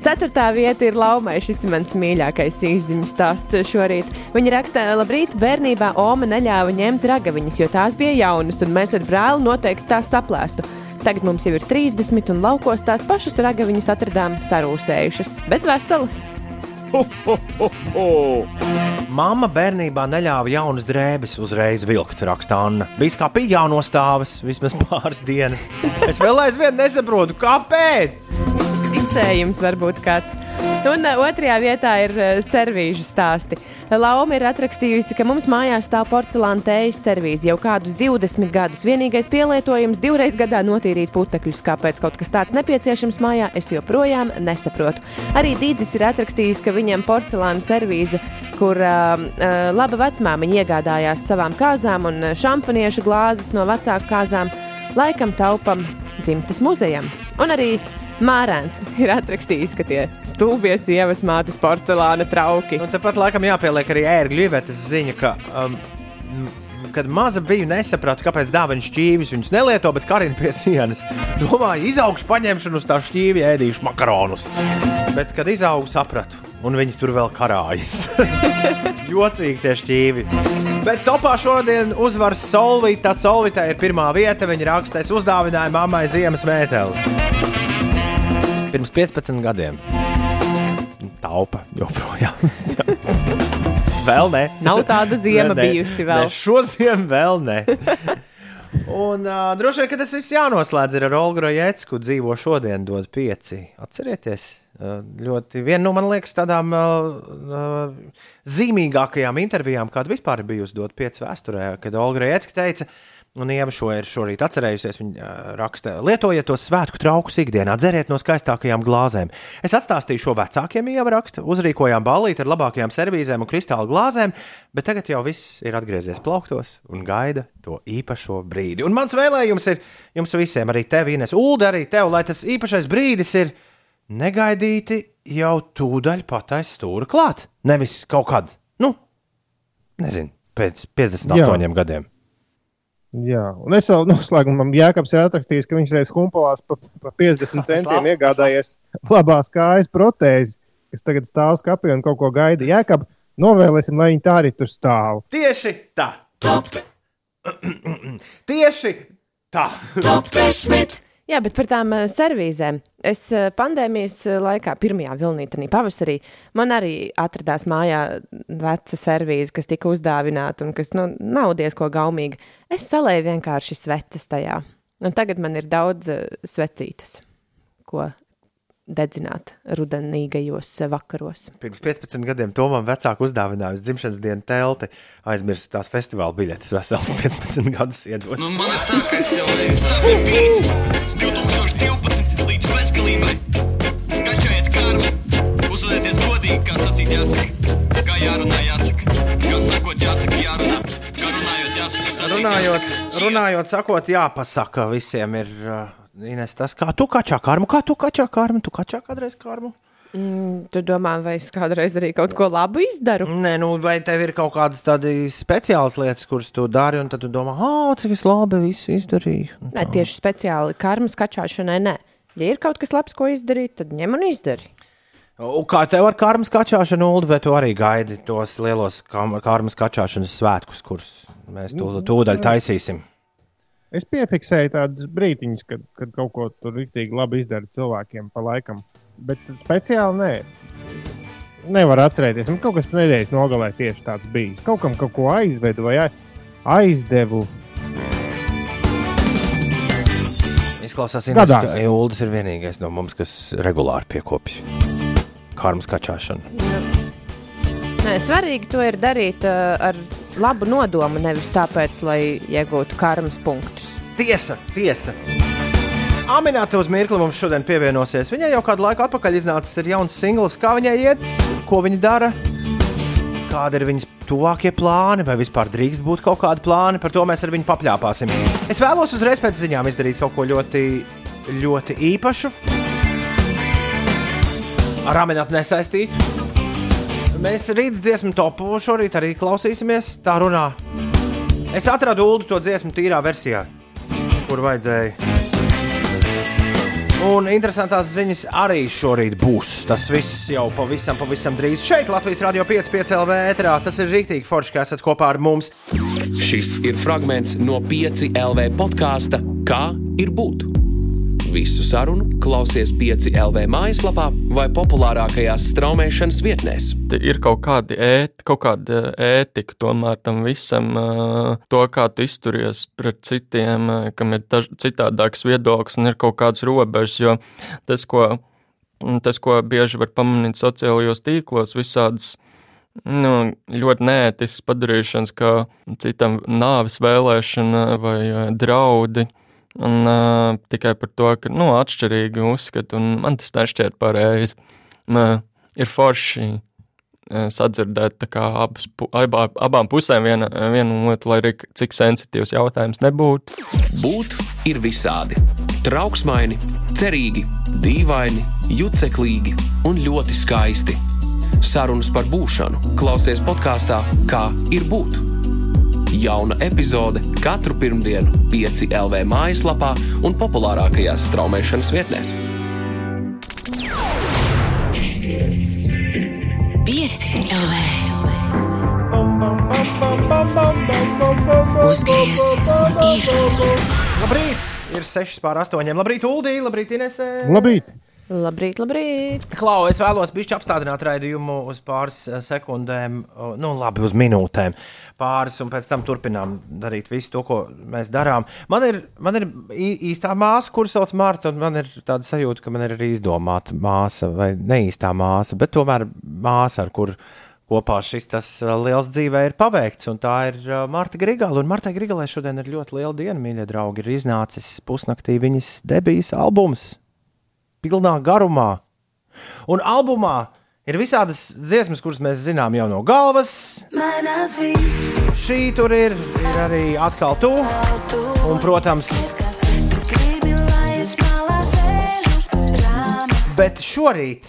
Ceturtā vieta ir Laumai. Šis ir mans mīļākais īziņu stāsts šorīt. Viņa raksta, labrīt, bērnībā Oma neļāva ņemt ragaviņas, jo tās bija jaunas, un mēs ar brāli noteikti tās saplēstu. Tagad mums jau ir 30, un laukos tās pašas ragaviņas atradām sarūsējušas, bet veselas. Ho, ho, ho. Mama bērnībā neļāva jaunas drēbes uzreiz vilkt, raksta Anna. Bija kā pīļā nostāvis vismaz pāris dienas. Es vēl aizvien nesaprotu, kāpēc ticējums varbūt kāds. Un uh, otrajā vietā ir uh, servīžu stāsti. Lauma ir atrakstījusi, ka mums mājās stāv porcelāna tējas servīze jau kādus 20 gadus. Vienīgais pielietojums divreiz gadā notīrīt putekļus. Kāpēc kaut kas tāds nepieciešams mājā, es joprojām nesaprotu. Arī Dīdzis ir atrakstījis, ka viņam porcelāna servīze, kur uh, uh, laba vecmāmiņa iegādājās savām kāzām un šampaniešu glāzes no vecāku kāzām, laikam taupam dzimtes muzejam. Un arī Mārēns ir atrakstījis, ka tie stulbie sievas mātes porcelāna trauki. Un tāpat laikam jāpieliek arī ērgļu ievetes ziņa, ka. Um, kad maza biju, nesapratu, kāpēc dāvana šķīvis viņus nelieto, bet karina pie sienas. Domāju, izaugšu, paņemšu uz tā šķīvi, ēdīšu makaronus. Bet, kad izaugu, sapratu, un viņi tur vēl karājas. Jocīgi tie šķīvi. Bet topā šodien uzvaras Solvita. Solvita ir pirmā vieta. Viņa rakstēs uzdāvinājumu mammai ziemas mēteli pirms 15 gadiem. Taupa joprojām. vēl nē. Nav tāda ziema ne, bijusi vēl. Ne, šo ziemu vēl nē. Un uh, droši vien, ka tas viss jānoslēdz ar Olgu Rojecku, dzīvo šodien, dod pieci. Atcerieties, uh, ļoti viena no, man liekas, tādām uh, zīmīgākajām intervijām, kāda vispār bijusi dot pieci vēsturē, kad Olga Rojecka teica, ka Un Ieva šo ir šorīt atcerējusies. Viņa raksta, lietojiet tos svētku traukus ikdienā, dzeriet no skaistākajām glāzēm. Es atstāstīju šo vecākiem Ieva raksta, uzrīkojām ballīti ar labākajām servīzēm un kristāla glāzēm, bet tagad jau viss ir atgriezies plauktos un gaida to īpašo brīdi. Un mans vēlējums ir jums visiem, arī tev, Ines, Ulu, arī tev, lai tas īpašais brīdis ir negaidīti jau tūdaļ patais stūra klāt. Nevis kaut kad, nu, nezinu, pēc 58 Jā. gadiem. Jā, un es vēl noslēgumā Jēkabs ir atrakstījis, ka viņš reiz humpalās pa, pa 50 centiem iegādājies labās kājas protēzi, kas tagad stāv skapī un kaut ko gaida. Jēkab, novēlēsim, lai viņi tā arī tur stāv. Tieši tā. Top Tieši tā. Top 10. Jā, bet par tām eh, servīzēm. Es eh, pandēmijas eh, laikā, pirmajā vilnī, tad pavasarī, man arī atradās mājā veca servīze, kas tika uzdāvināta un kas nu, nav diezko gaumīga. Es salēju vienkārši sveces tajā. Un tagad man ir daudz svecītas, ko dedzināt rudenīgajos vakaros. Pirms 15 gadiem Tomam vecāku uzdāvinājusi dzimšanas dienu telti, aizmirst tās festivāla biļetes, vesels 15 gadus iedot. Nu, man ir tā, ka es jau esmu bijis Runājot, runājot, sakot, jāpasaka visiem ir. Uh, Ines, tas kā tu kačā karmu, kā tu kačā karmu, tu kačā kādreiz karmu. Mm, tu domā, vai es kādreiz arī kaut ko labu izdaru? Nē, nu, vai tev ir kaut kādas tādas speciālas lietas, kuras tu dari, un tad tu domā, ah, cik es labi visu izdarīju. Nē, tieši speciāli karmas kačāšanai nē. Ja ir kaut kas labs, ko izdarīt, tad ņem un izdari. Un kā tev ar karmas kačāšanu, Ulu, vai tu arī gaidi tos lielos karmas kačāšanas svētkus, kurus mēs tū- tūdaļ taisīsim? Es piefiksēju tādus brīdiņus, kad, kad kaut ko tur rīktīgi labi izdara cilvēkiem pa laikam. Bet speciāli nē. Nevar atcerēties. Man kaut kas nedēļas nogalē tieši tāds bijis. Kaut kam kaut ko aizvedu vai ai- aizdevu. Izklausās, Ines, ka Uldis ir vienīgais no mums, kas regulāri piekopjas karmas kačāšanu. Nē, svarīgi to ir darīt uh, ar labu nodomu, nevis tāpēc, lai iegūtu karmas punktus. Tiesa, tiesa. Amināta uz mirkli mums šodien pievienosies. Viņai jau kādu laiku atpakaļ iznācis jauns singls. Kā viņai iet, ko viņa dara, kādi ir viņas tuvākie plāni, vai vispār drīkst būt kaut kādi plāni. Par to mēs ar viņu papļāpāsim. Es vēlos uzreiz pēc ziņām izdarīt kaut ko ļoti, ļoti īpašu. Ar aminātu nesaistīt. Mēs rīt dziesmu topu šorīt arī klausīsimies. Tā runā. Es atradu Ulu to dziesmu tīrā versijā, kur vajadzēja. Un interesantās ziņas arī šorīt būs. Tas viss jau pavisam, pavisam drīz šeit, Latvijas Rādio 5,5 LV ēterā. Tas ir rīktīgi forši, ka esat kopā ar mums. Šis ir fragments no 5 LV podkāsta Kā ir būt? Visu sarunu klausies 5 LV mājaslapā vai populārākajās straumēšanas vietnēs. Ir kaut kāda ēt, kaut kāda ētika tomēr tam visam, ā, to, kā tu izturies pret citiem, ā, kam ir daž, citādāks viedoklis un ir kaut kāds robežs, jo tas, ko, tas, ko bieži var pamanīt sociālajos tīklos, visādas nu, ļoti neētisks padarīšanas, kā citam nāves vēlēšana vai draudi. Un, uh, tikai par to, ka nu, atšķirīgi uzskata, un man tas nešķiet pareizi. Uh, ir forši uh, sadzirdēt abas, abā, abām pusēm viena, vienu otru, lai arī cik sensitīvs jautājums nebūtu. Būt ir visādi. Trauksmaini, cerīgi, dīvaini, juceklīgi un ļoti skaisti. Sarunas par būšanu klausies podkāstā Kā ir būt? Jauna epizode katru pirmdienu, 5 LV mājaslapā un populārākajās straumēšanas vietnēs. 5 LV. Uzgriez un ir. Labrīt! Ir 6 pār 8. Labrīt, Uldī! Labrīt, Inesē! Labrīt! Labrīt, labrīt! Klau, es vēlos bišķi apstādināt raidījumu uz pāris eh, sekundēm, nu labi, uz minūtēm. Pāris, un pēc tam turpinām darīt visu to, ko mēs darām. Man ir, man ir īstā māsa, kuras sauc Marta, un man ir tāda sajūta, ka man ir arī izdomāta māsa, vai ne īstā māsa, bet tomēr māsa, ar kuru kopā šis tas eh, liels dzīvē ir paveikts. Un tā ir eh, Marta Grigala. Un Martai Grigalai šodien ir ļoti liela diena, mīļie draugi. Ir iznācis pusnaktī viņas debijas albums pilnā garumā. Un albumā ir visādas dziesmas, kuras mēs zinām jau no galvas. Šī tur ir, ir arī atkal tu. Un, protams, bet šorīt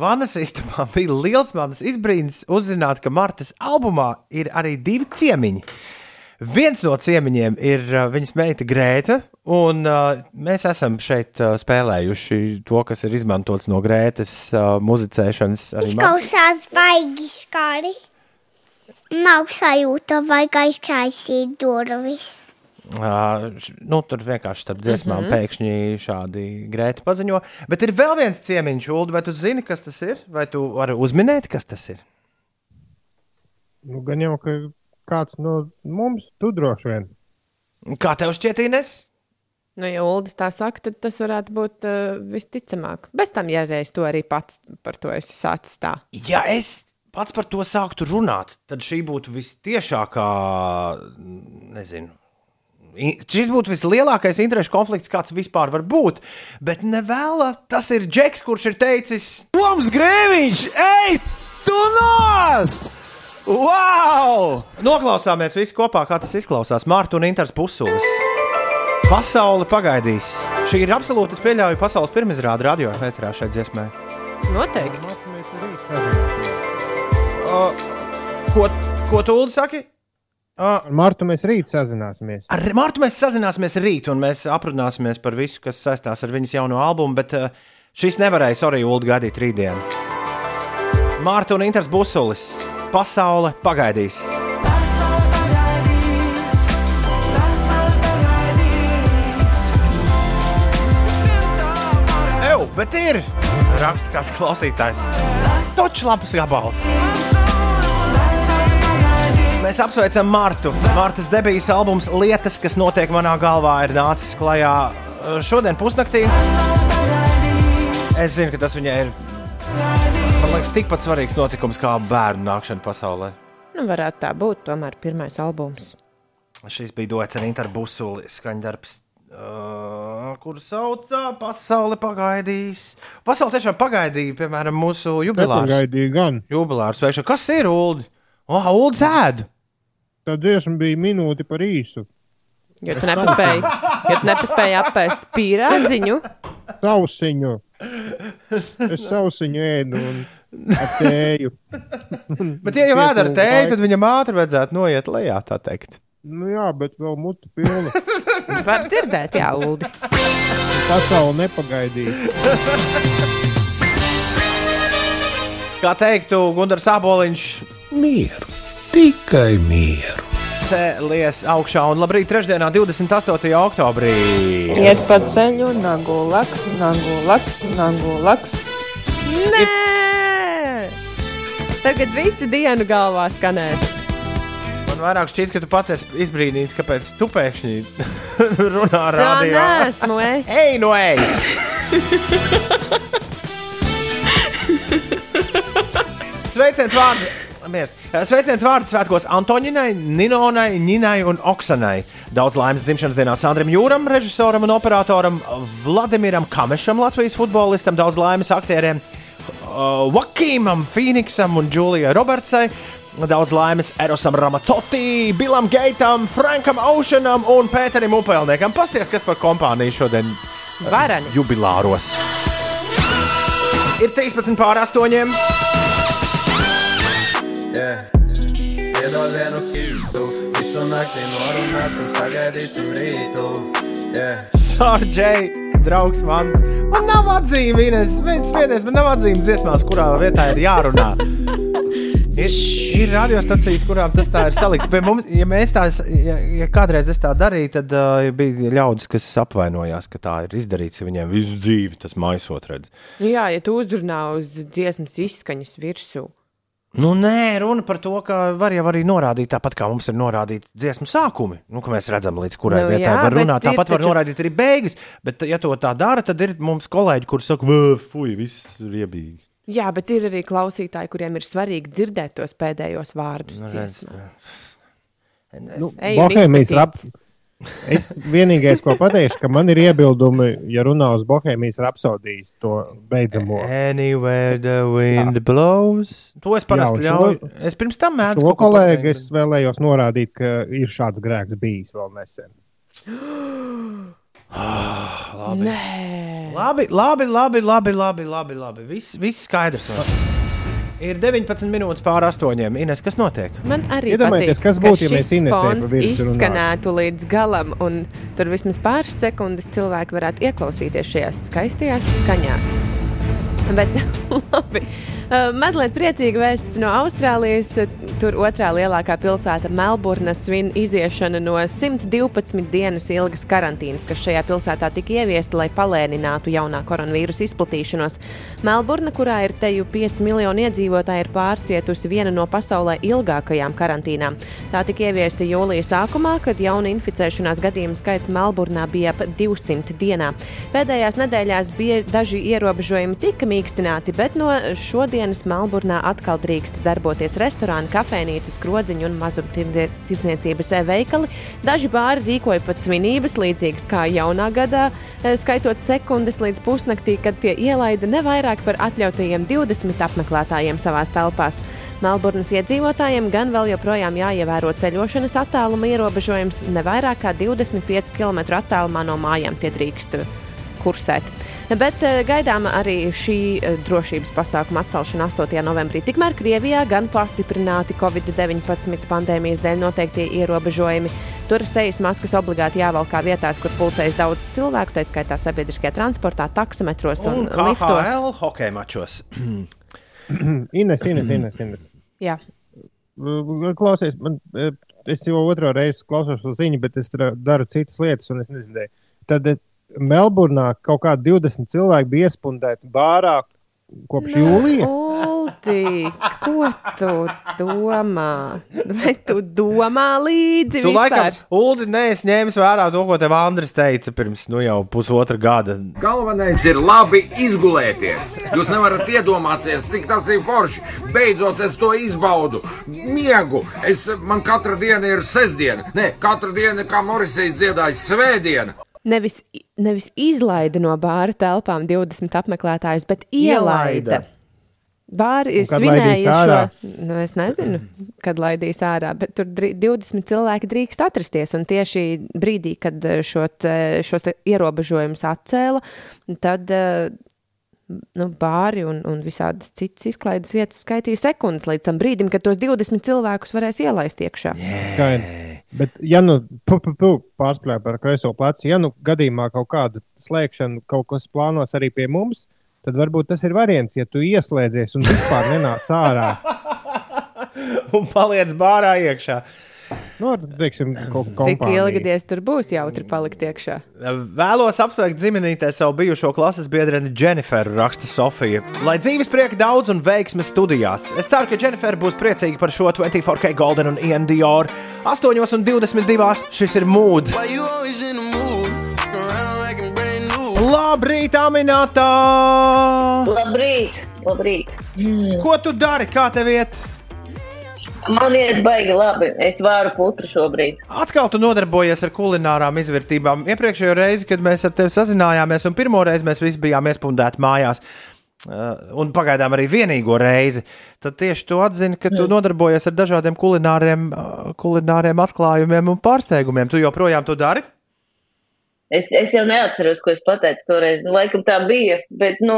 Vanas istabā bija liels manas izbrīns uzzināt, ka Martas albumā ir arī divi ciemiņi. Viens no ciemiņiem ir uh, viņas meita Grēta, un uh, mēs esam šeit uh, spēlējuši to, kas ir izmantots no Grētas uh, muzicēšanas. Izklausās baigi skari. Nav sajūta, vajag aizkaisīt durvis. Uh, nu, tur vienkārši starp dziesmām mm. -hmm. pēkšņi šādi grēti paziņo. Bet ir vēl viens ciemiņš, Ulu, vai tu zini, kas tas ir? Vai tu vari uzminēt, kas tas ir? Nu, gan jau, ka kāds no mums, tu droši vien. Kā tev šķiet, Ines? Nu, ja Uldis tā saka, tad tas varētu būt uh, visticamāk. Bez tam, ja reiz to arī pats par to esi sācis tā. Ja es pats par to sāktu runāt, tad šī būtu vistiešākā, nezinu. Šis būtu vislielākais interešu konflikts, kāds vispār var būt. Bet nevēla, tas ir Džeks, kurš ir teicis, Toms Grēviņš, ej, tu nost! Wow! Noklausāmies visi kopā, kā tas izklausās. Mārta un Inters pusulis. Pasaule pagaidīs. Šī ir absolūti, es pieļauju, pasaules pirmizrāde radio eterā šai dziesmai. Noteikti. Uh, ko, ko tu Ulu saki? Uh, Ar Martu mēs rīt sazināsimies. Ar Mārtu mēs sazināsimies rīt, un mēs aprunāsimies par visu, kas saistās ar viņas jauno albumu, bet uh, šis nevarēja arī Ulu gaidīt rītdien. Mārta un Inters Busulis. Pasaule pagaidīs. Ew, bet ir! Raksta kāds klausītājs. Točs lapas gabals. Mēs apsveicam Martu. Martas debijas albums Lietas, kas notiek manā galvā, ir nācis klajā uh, šodien pusnaktī. Es zinu, ka tas viņai ir man liekas, tikpat svarīgs notikums kā bērnu nākšana pasaulē. Nu, varētu tā būt, tomēr pirmais albums. Šis bija dots ar interbusuli skaņdarbs. Uh, kuru saucā Pasaule pagaidīs. Pasaule tiešām pagaidīja, piemēram, mūsu jubilāru. Nepagaidīja gan. Jubilāru sveišanu. Kas ir Ulu? Oh, Ulu ēd! Tā dziesma bija minūte par īsu. Jo tu nepaspēji, jo tu nepaspēji apēst pīrādziņu. Sausiņu. Es sausiņu ēdu un tēju. Bet, ja jau ēd ar tēju, tad viņam ātri vajadzētu noiet lejā, tā teikt. Nu jā, bet vēl mutu pilna. Var dzirdēt, jā, Uldi. Pasaule nepagaidīja. Kā teiktu Gunārs Aboliņš, Mieru, tikai mieru. Cēlies augšā un labrīt trešdienā, 28. oktobrī. Iet pa ceļu, nagu laks, nagu laks, nagu laks. Nē! Tagad visu dienu galvā skanēs. Man vairāk šķiet, ka tu pati esi izbrīnīta, kāpēc tu pēkšņi runā ar Tā radio. neesmu es. Ej, no ej! Sveiciens vārdu! Miers. Sveiciens vārdu svētkos Antoņinai, Ninonai, Ninai un Oksanai. Daudz laimes dzimšanas dienā Sandram Jūram, režisoram un operatoram Vladimiram Kamešam, Latvijas futbolistam, daudz laimes aktieriem Vakīmam, Phoenixam un Džulijai Robertsai. Daudz laimes Erosam Ramacotī, Bilam Geitam, Frankam Oceanam un Pēterim Upelniekam. Pasties, kas par kompāniju šodien Varani. jubilāros. Ir 13 pār 8. Yeah. Iedod vienu kītu, visu naktī norunāsim, sagaidīsim rītu. Yeah. Sārģei, draugs mans. Man nav atzīmes, viens spiedies, man nav atzīmes dziesmās, kurā vietā ir jārunā. Ir, ir radiostacijas, kurām tas tā ir salikts. Pie mums, ja, mēs tās, ja, ja kādreiz es tā darīju, tad uh, bija ļaudis, kas apvainojās, ka tā ir izdarīts. ja Viņiem visu dzīvi tas maisot redz. Nu Jā, ja tu uzrunā uz dziesmas izskaņas virsū. Nu, nē, runa par to, ka var jau arī norādīt, tāpat kā mums ir norādīti dziesmu sākumi. Nu, ka mēs redzam, līdz kurai Nu, vietai jā, var runāt. Tāpat var taču- norādīt arī beigas. Bet, ja to tā dara, tad ir mums kolēģi, kuriem saka, fuck, viss ir riebīgi. Jā, bet ir arī klausītāji, kuriem ir svarīgi dzirdēt tos pēdējos vārdus Nu, dziesmā. Nu, Bohēmijas rap... Es vienīgais, ko pateikšu, ka man ir iebildumi, ja runā uz Bohēmijas rapsodijas to beidzamo. Anywhere the wind Jā. blows. To es parasti ļauju. Es pirms tam mēdzu Šo kolēģi es vēlējos norādīt, ka ir šāds grēks bijis vēl nesen. Labi. Nē, Labi, labi, labi, labi, labi, labi, labi. Viss, viss skaidrs. vēl. Ir 19 minūtes pār astoņiem. Ines, kas notiek? Man arī Iedomājieties, patīk, kas ka būtu, ja mēs runātu. izskanētu līdz galam, un tur vismaz pāris sekundes cilvēki varētu ieklausīties šajās skaistajās skaņās. Bet labi, mazliet priecīga vēsts no Austrālijas. Tur otrā lielākā pilsēta Melburna svin iziešanu no 112 dienas ilgas karantīnas, kas šajā pilsētā tika ieviesta, lai palēninātu jaunā koronavīrusa izplatīšanos. Melburna, kurā ir teju 5 miljoni iedzīvotāji, ir pārcietusi viena no pasaulē ilgākajām karantīnām. Tā tika ieviesta jūlija sākumā, kad jaunu inficēšanās gadījumu skaits Melburnā bija ap 200 dienā. Pēdējās nedēļās bija daži ierobežojumi tika mīkstināti, bet no šodienas Melburnā atkal drīkst darboties restorāni, kafejnīcas, krodziņu un mazumtirdzniecības veikali. Daži bāri rīkoja pat svinības, līdzīgas kā jaunā gadā, eh, skaitot sekundes līdz pusnaktī, kad tie ielaida ne vairāk par atļautajiem 20 apmeklētājiem savās telpās. Melburnas iedzīvotājiem gan vēl joprojām jāievēro ceļošanas attāluma ierobežojums, ne vairāk kā 25 km attālumā no mājām tie drīkst kursēt. Bet eh, gaidām arī šī eh, drošības pasākuma atcelšana 8. novembrī. Tikmēr Krievijā gan pastiprināti Covid-19 pandēmijas dēļ noteiktie ierobežojumi. Tur sejas maskas obligāti jāvalkā vietās, kur pulcējas daudz cilvēku, tā skaitā sabiedriskajā transportā, taksometros un, Un un liftos. KHL hokeja mačos. Ines, Ines, Ines. Ines. Jā. Klausies, man, eh, es jau otro reizi klausos šo ziņu, bet es daru citas lietas, un es nezināju. Tad Melburnā kaut kādi 20 cilvēki bija iespundēti bārā kopš jūlija. Uldi, ko tu domā? Vai tu domā līdzi Tu laikam, vispār? Ulu, neesi ņēmis vērā to, ko tev Andris teica pirms nu, jau pusotra gada. Galvenais ir labi izgulēties. Jūs nevarat iedomāties, cik tas ir forši. Beidzot, es to izbaudu. Miegu. Es, man katra diena ir sestdiena. Nē, katra diena, kā Morisijas dziedāja, svētdiena. Nevis, nevis izlaida no bāra telpām 20 apmeklētājus, bet ielaida. Ielaida. Bāri svinēja laidīs šo. Nu, es nezinu, kad laidīs ārā, bet tur drī- 20 cilvēki drīkst atrasties. Un tieši brīdī, kad eh, šo te- šos te ierobežojumus atcēla, tad eh, nu, bāri un, un visādas citas izklaides vietas skaitīja sekundes līdz tam brīdim, kad tos 20 cilvēkus varēs ielaist iekšā. Skaidrs. Bet, ja nu pu, pu, pu, pārspēlē par kreiso plecu, ja nu gadījumā kaut kāda slēgšana kaut kas plānos arī pie mums, tad varbūt tas ir variants, ja tu ieslēdzies un vispār nenāc ārā. Un paliec bārā iekšā. Nu, teiksim, Cik ilgi diez tur būs jautri palikt iekšā? Vēlos apsveikt ģimenītē savu bijušo klases biedreni Dženiferu, raksta Sofija. Lai dzīves prieka daudz un veiksmes studijās. Es ceru, ka Dženifera būs priecīga par šo 24K Golden un Ian Dior. 8,22. šis ir mūds. Labrīt, Aminētā! Labrīt! Labrīt. Mm. Ko tu dari? Kā tev iet? Man iet baigi labi. Es varu putru šobrīd. Atkal tu nodarbojies ar kulinārām izvērtībām. Iepriekšējo reizi, kad mēs ar tevi sazinājāmies, un pirmo reizi mēs visi bijām iespundēti mājās, uh, un pagaidām arī vienīgo reizi, tad tieši tu atzini, ka tu nodarbojies ar dažādiem kulināriem, uh, kulināriem atklājumiem un pārsteigumiem. Tu joprojām to dari? Es, es jau neatceros, ko es pateicu toreiz. Nu, laikam tā bija. Bet, nu,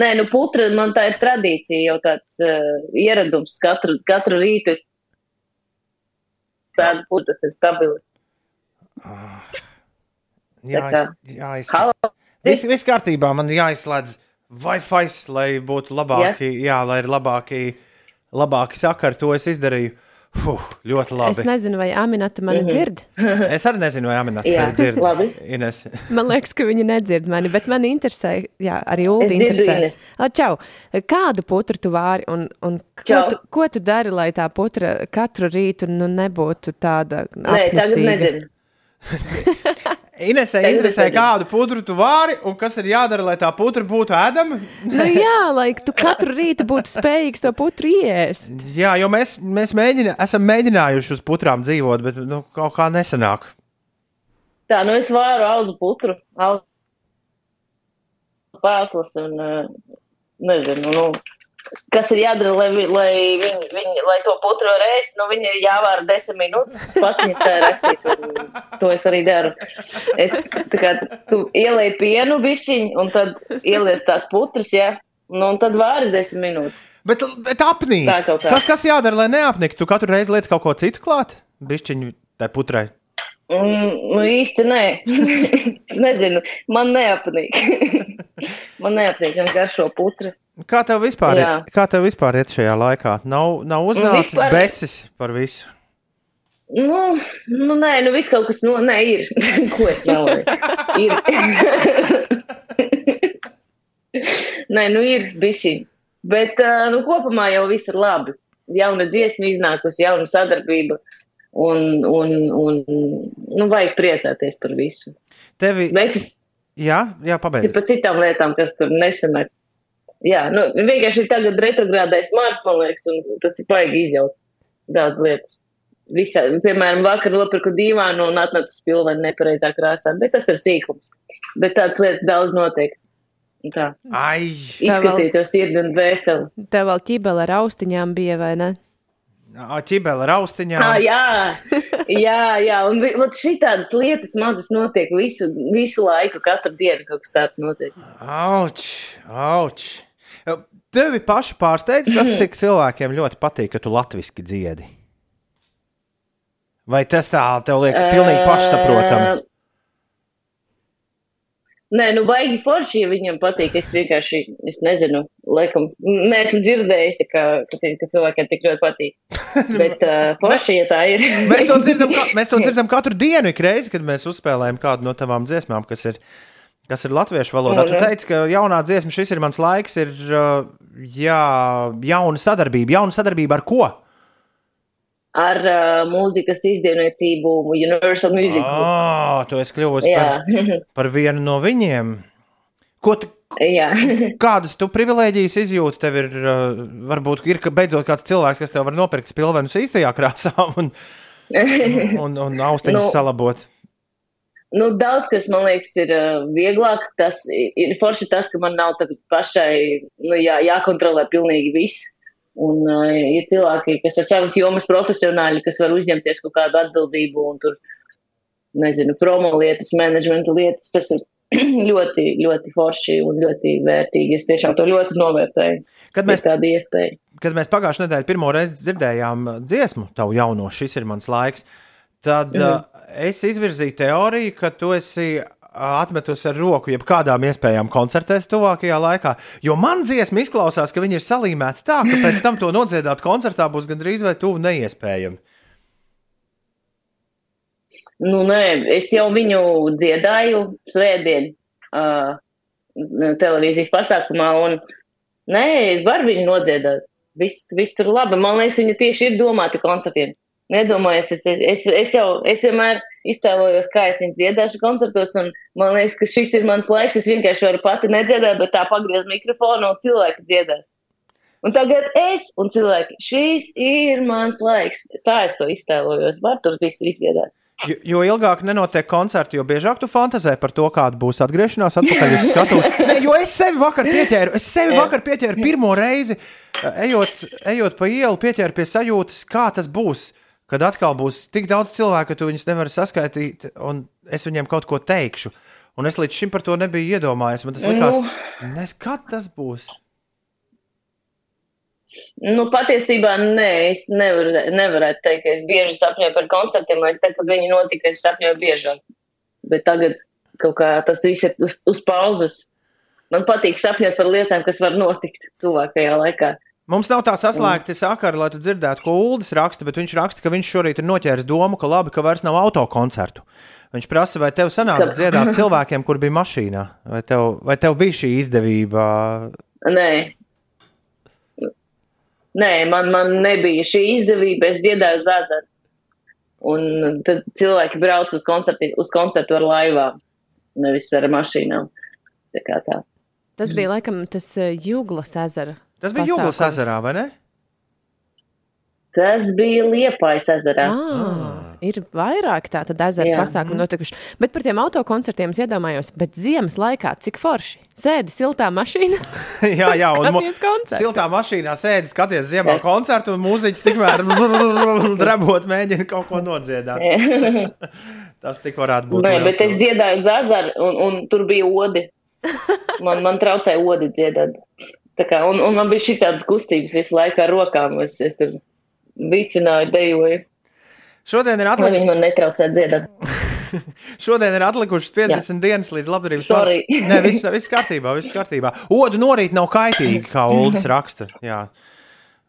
nē, nu, putra man tā ir tradīcija, jau tāds uh, ieradums. Katru, katru rītu es sēdu putru, tas ir stabili. Jā, Tā kā. es, jā es... Viss, viss kārtībā, man jāizslēdz Wi-Fi, lai būtu labāki, jā. Jā, lai ir labāki, labāki sakari. To es izdarīju. Fuh, ļoti labi. Es nezinu, vai Aminata mani Mhm. dzird. Es arī nezinu, vai Aminata tevi dzird. labi. Ines. Man liekas, ka viņi nedzird mani, bet man interesē, jā, arī dzirdu interesē. A, čau, kādu putru tu vari un, un ko, tu, ko tu dari, lai tā putra katru rītu nu, nebūtu tāda Nē, tagad apnicīga? Inesē interesē, es kādu pudru tu vari un kas ir jādara, lai tā putra būtu ēdama. Nu, jā, lai tu katru rītu būtu spējīgs to putru iest. Jā, jo mēs, mēs mēģinā, esam mēģinājuši uz putrām dzīvot, bet nu, kaut kā nesanāk. Tā, nu es vāru auzu putru, auzu pēslas un, uh, nezinu, nu, kas ir jādara, lai, lai, viņi, viņi, lai to var ēst, nu, viņi ir jāvāra desmit minūtes, pats viņas tā ir rakstīts, un to es arī daru. Es, tā kā, tu ielēji pienu bišķiņu, un tad ieliec tās putras, jā, nu, un tad vāri desmit minūtes. Bet, bet apnīk. Kas, kas jādara, lai neapniktu? Tu katru reizi liec kaut ko citu klāt? Bišķiņu tai putrai. Mm, nu īsti nē. es nezinu, man neapnīk. man neapnīk, man garšo putra. Kā tev vispār, Jā. iet, kā tev vispār iet šajā laikā? Nav, nav uznācis vispār- besis par visu. Nu, nu nē, nu viss kaut kas, no, nē, ir. Ko es meloju? Ir. nē, nu ir bišķi. Bet, nu, kopumā jau viss ir labi. Jauna dziesma iznākusi, jauna sadarbība. Un, un, un nu, vajag priecāties par visu. Tevi... Es Jā, jā pabeidz. par citām lietām, kas tur nesenāk. Jā, nu, vienkārši ir tagad retrogrādais Mars, man liekas, un tas ir baigi izjauts daudz lietas. Visā, piemēram, vakar nopirku divānu un atnāca spilveni nepareizā krāsā, bet tas ir sīkums. Bet tādas lietas daudz notiek. Un Tā. Ai, Izskatītos sirdi un vēseli. Tev vēl ķibele ar austiņām bija, vai ne? Ķibele ar austiņām. Ah, jā, jā, jā, un vot šitādas lietas mazas notiek visu, visu laiku, katru dienu kaut kas tāds notiek. Auč, auč. Tevi pašu pārsteidz tas, cik cilvēkiem ļoti patīk, ka tu latviešu dziedi. Vai tas tā tev liekas pilnīgi pašsaprotami? Nē, nu, baigi forši, ja viņam patīk. Es vienkārši, es nezinu, laikam, neesmu dzirdējusi, ka, ka, ka cilvēkiem tik ļoti patīk. Bet uh, forši, ja tā ir. Mēs to dzirdam, mēs to dzirdam katru dienu, ik reizi, kad mēs uzspēlējam kādu no tavām dziesmām, kas ir, kas ir latviešu valodā. Tu Mhm. teici, ka jaunā dziesma, šis ir mans laiks, ir uh, jā, jauna sadarbība. Jauna sadarbība ar ko? Ar uh, mūzikas izdevniecību Universal Music. Ah, tu esi kļuvusi par, par vienu no viņiem. Ko tu, Jā. kādas tu privilēģijas izjūti? Tev ir, uh, varbūt, ir beidzot kāds cilvēks, kas tev var nopirkt spilvenus īstajā krāsā un, un, un austiņas Nu, salabot. Nu, daudz kas man liekas, ir uh, vieglāk. Tas ir forši tas, ka man nav pašai nu, jā, jākontrolē pilnīgi viss. Un uh, ir cilvēki, kas ir savas jomas profesionāļi, kas var uzņemties kaut kādu atbildību un tur, nezinu, promo lietas, menedžmenta lietas. Tas ir ļoti, ļoti forši un ļoti vērtīgi. Es tiešām to ļoti novērtēju. Kad mēs-. Kad mēs pagājušajā nedēļā pirmo reizi dzirdējām dziesmu, tavu jauno, šis ir mans laiks, tad Mhm. uh, es izvirzīju teoriju, ka tu esi atmetusi ar roku jebkādām iespējām koncertēt tuvākajā laikā. Jo man dziesma izklausās, ka viņi ir salīmēti tā, ka pēc tam to nodziedāt koncertā būs gandrīz vai tuvu neiespējami. Nu, nē, es jau viņu dziedāju svētdien uh, televīzijas pasākumā, un nē, var viņu nodziedāt. Viss, viss tur labi. Man liekas, viņa tieši ir domāta koncertiem. Nedomājies, es, es, es jau es vienmēr iztēlojos, kā es viņu dziedāšu koncertos, un man liekas, ka šis ir mans laiks. Es vienkārši varu pati nedziedāt, bet tā pagriez mikrofonu un cilvēki dziedās. Un tagad es un cilvēki, šis ir mans laiks. Tā es to iztēlojos. Var tur viss izdziedāt. Jo, jo ilgāk nenotiek koncerti, jo biežāk tu fantāzē par to, kāda būs atgriešanās atpakaļ uz skatuves. Ne, Jo es sevi vakar pieķēru, es sevi vakar pieķēru pirmo reizi, ejot, ejot pa ielu, pieķēru pie sajūtas, kā tas būs. Kad atkal būs tik daudz cilvēku, ka tu viņus nevari saskaitīt, un es viņiem kaut ko teikšu. Un es līdz šim par to nebiju iedomājies. Man tas likās, nes, kad tas būs. Nu, patiesībā nē, es nevaru, nevarētu teikt, ka es bieži sapņoju par koncertiem, es teiktu, kad viņi notika, es sapņoju biežāk. Bet tagad kaut kā tas viss ir uz, uz pauzes. Man patīk sapņot par lietām, kas var notikt tuvākajā laikā. Mums nav tā saslēgta sakara, lai tu dzirdētu, ko Ulas raksta, bet viņš raksta, ka viņš šorīt ir noķēris domu, ka labi, ka vairs nav autokoncertu. Viņš prasa, vai tev sanāca dziedāt cilvēkiem, kur bija mašīnā, vai tev, vai tev bija šī izdevība? Nē. Nē, man, man nebija šī izdevība, es dziedāju Zazaru. Un tad cilvēki brauc uz, koncerti, uz koncertu ar laivām, nevis ar mašīnām. Tā kā tā. Tas bija laikam tas eh, Jūglas ezera. Tas bija Jūglas ezerā, vai ne? Tas bija Liepājas ezerā. Ah, ir vairāk tādu ezeru Jā. pasākumu notikuši. Bet par tiem autokoncertiem es iedomājos, bet ziemas laikā cik forši. Sēdi siltā mašīnā. jā, jā, un koncertu. siltā mašīnā sēdi, skaties ziemā koncertu, un mūziķis tikmēr drebot mēģina kaut ko nodziedāt. Tas tik varētu būt. Nē, bet es dziedāju Zazaru, un, un tur bija odi. Man, man traucēja odi dziedāt. Kā, un, un man bija šī tādas kustības visu laiku ar rokām. Es, es tur vicināju, dejoju. Šodien ir atlicis. viņi man netraucē dziedāt. Šodien ir atlikušas 50 Jā. dienas līdz labdarības Sorry. Nē, viss, viss kārtībā, viss kārtībā. Odu norīt nav kaitīgi, kā Ulas raksta. Jā.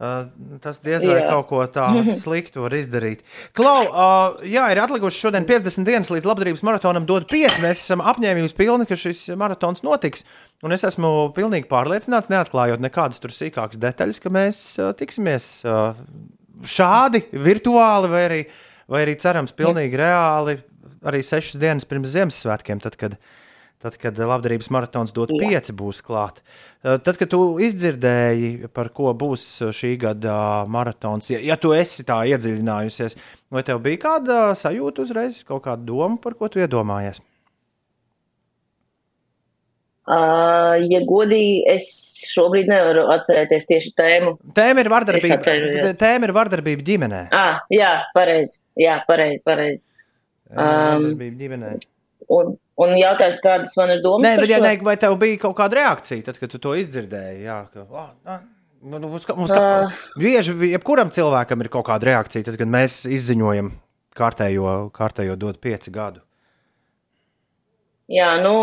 Uh, tas diez vai Jā. kaut ko tādu sliktu var izdarīt. Klau, uh, jā, ir atlikušas šodien 50 dienas līdz labdarības maratonam, dod 5. Mēs esam apņēmības pilni, ka šis maratons notiks. Un es esmu pilnīgi pārliecināts, neatklājot nekādas tur sīkākas detaļas, ka mēs uh, tiksimies uh, šādi, virtuāli, vai arī, vai arī cerams, pilnīgi reāli, arī sešas dienas pirms Ziemassvētkiem, tad, kad, tad, kad labdarības maratons Jā. pieci būs klāt. Uh, Tad, kad tu izdzirdēji, par ko būs šī gada maratons, ja, ja tu esi tā iedziļinājusies, vai tev bija kāda sajūta uzreiz, kaut kāda doma, par ko tu iedomājies? Uh, ja godīgi, es šobrīd nevaru atcerēties tieši tēmu. Tēma ir vardarbība, tēma ir vardarbība ģimenē. Ah, jā, pareizi. Jā, pareizi, pareizi. Um, Vardarbība ģimenē. un, un jautājums, kādas man ir domas Nē, bet, ja, ne, vai tev bija kaut kāda reakcija, tad, kad tu to izdzirdēji? Jā, ka, "Ā, ā, nu, mums, mums, ka, Ā. bieži jebkuram cilvēkam ir kaut kāda reakcija, tad, kad mēs izziņojam kārtējo, kārtējo dod pieci gadu. Jā, nu,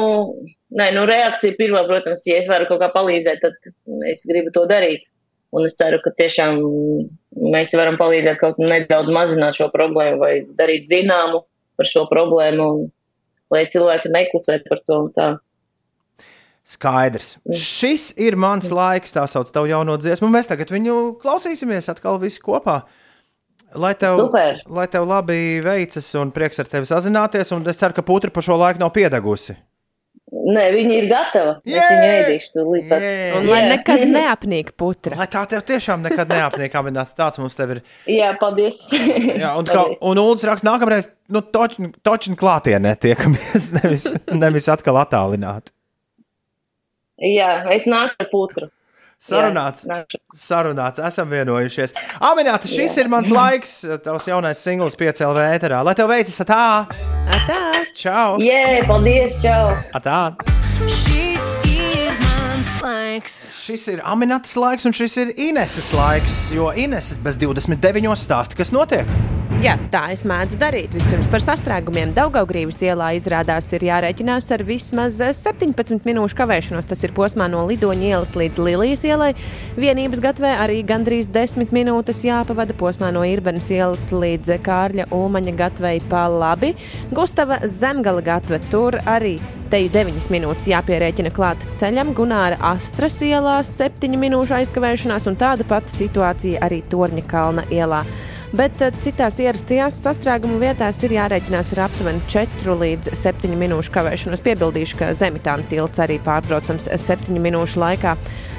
nē, nu, reakcija pirmā, protams, ja es varu kaut kā palīdzēt, tad es gribu to darīt. Un es ceru, ka tiešām mēs varam palīdzēt kaut nedaudz mazināt šo problēmu vai darīt zināmu par šo problēmu, un, lai cilvēki neklusē par to un tā. Skaidrs. Šis ir mans laiks, tā sauc tavu jauno dziesmu. Mēs tagad viņu klausīsimies atkal visi kopā. Lai tev, Super. lai tev labi veicas un prieks ar tevi sazināties, un es ceru, ka putra pa šo laiku nav piedegusi. Nē, viņi ir gatavi. Es viņu ēdīšu tūlīt pat. Un lai Jā. nekad neapnīk putra. Lai tā tev tiešām nekad neapniek, apvienot tāds mums te ir. Jā, paldies. Jā, un, kā, un Ulas raksta, nākamreiz, nu, točni, točni klātienē tiekamies, nevis, nevis atkal attālināti. Jā, es nāku ar putru. Sarunāts. Jā. Sarunāts, esam vienojušies. Amināti, šis Jā. ir mans laiks, tavs jaunais singls 5 LV ēterā. Lai tev veicas, tā! Atā! Čau! Jē, paldies, čau! Atā! Šis ir mans laiks. Šis ir Aminatas laiks, un šis ir Ineses laiks, jo Ineses bez 29 stāsta, kas notiek. Jā, tā es mēdzu darīt. Vispirms par sastrēgumiem Daugaugrības ielā izrādās ir jārēķinās ar vismaz 17 minūšu kavēšanos. Tas ir posmā no Lidoņa ielas līdz Lilijas ielai. Vienības gatvē arī gandrīz 10 minūtes jāpavada posmā no Irbenas ielas līdz Kārļa Ulmaņa gatvei pa labi. Gustava Zemgala gatve tur arī Teju 9 minūtes jāpierēķina klāt ceļam, Gunāra Astras ielā 7 minūšu aizkavēšanās, un tāda pati situācija arī Torņa kalna ielā. Bet eh, citās ierastajās sastrēguma vietās ir jārēķinās ar aptuveni 4 līdz 7 minūšu kavēšanos. Piebildīšu, ka Zemitāna tilts arī pārbraucams 7 minūšu laikā.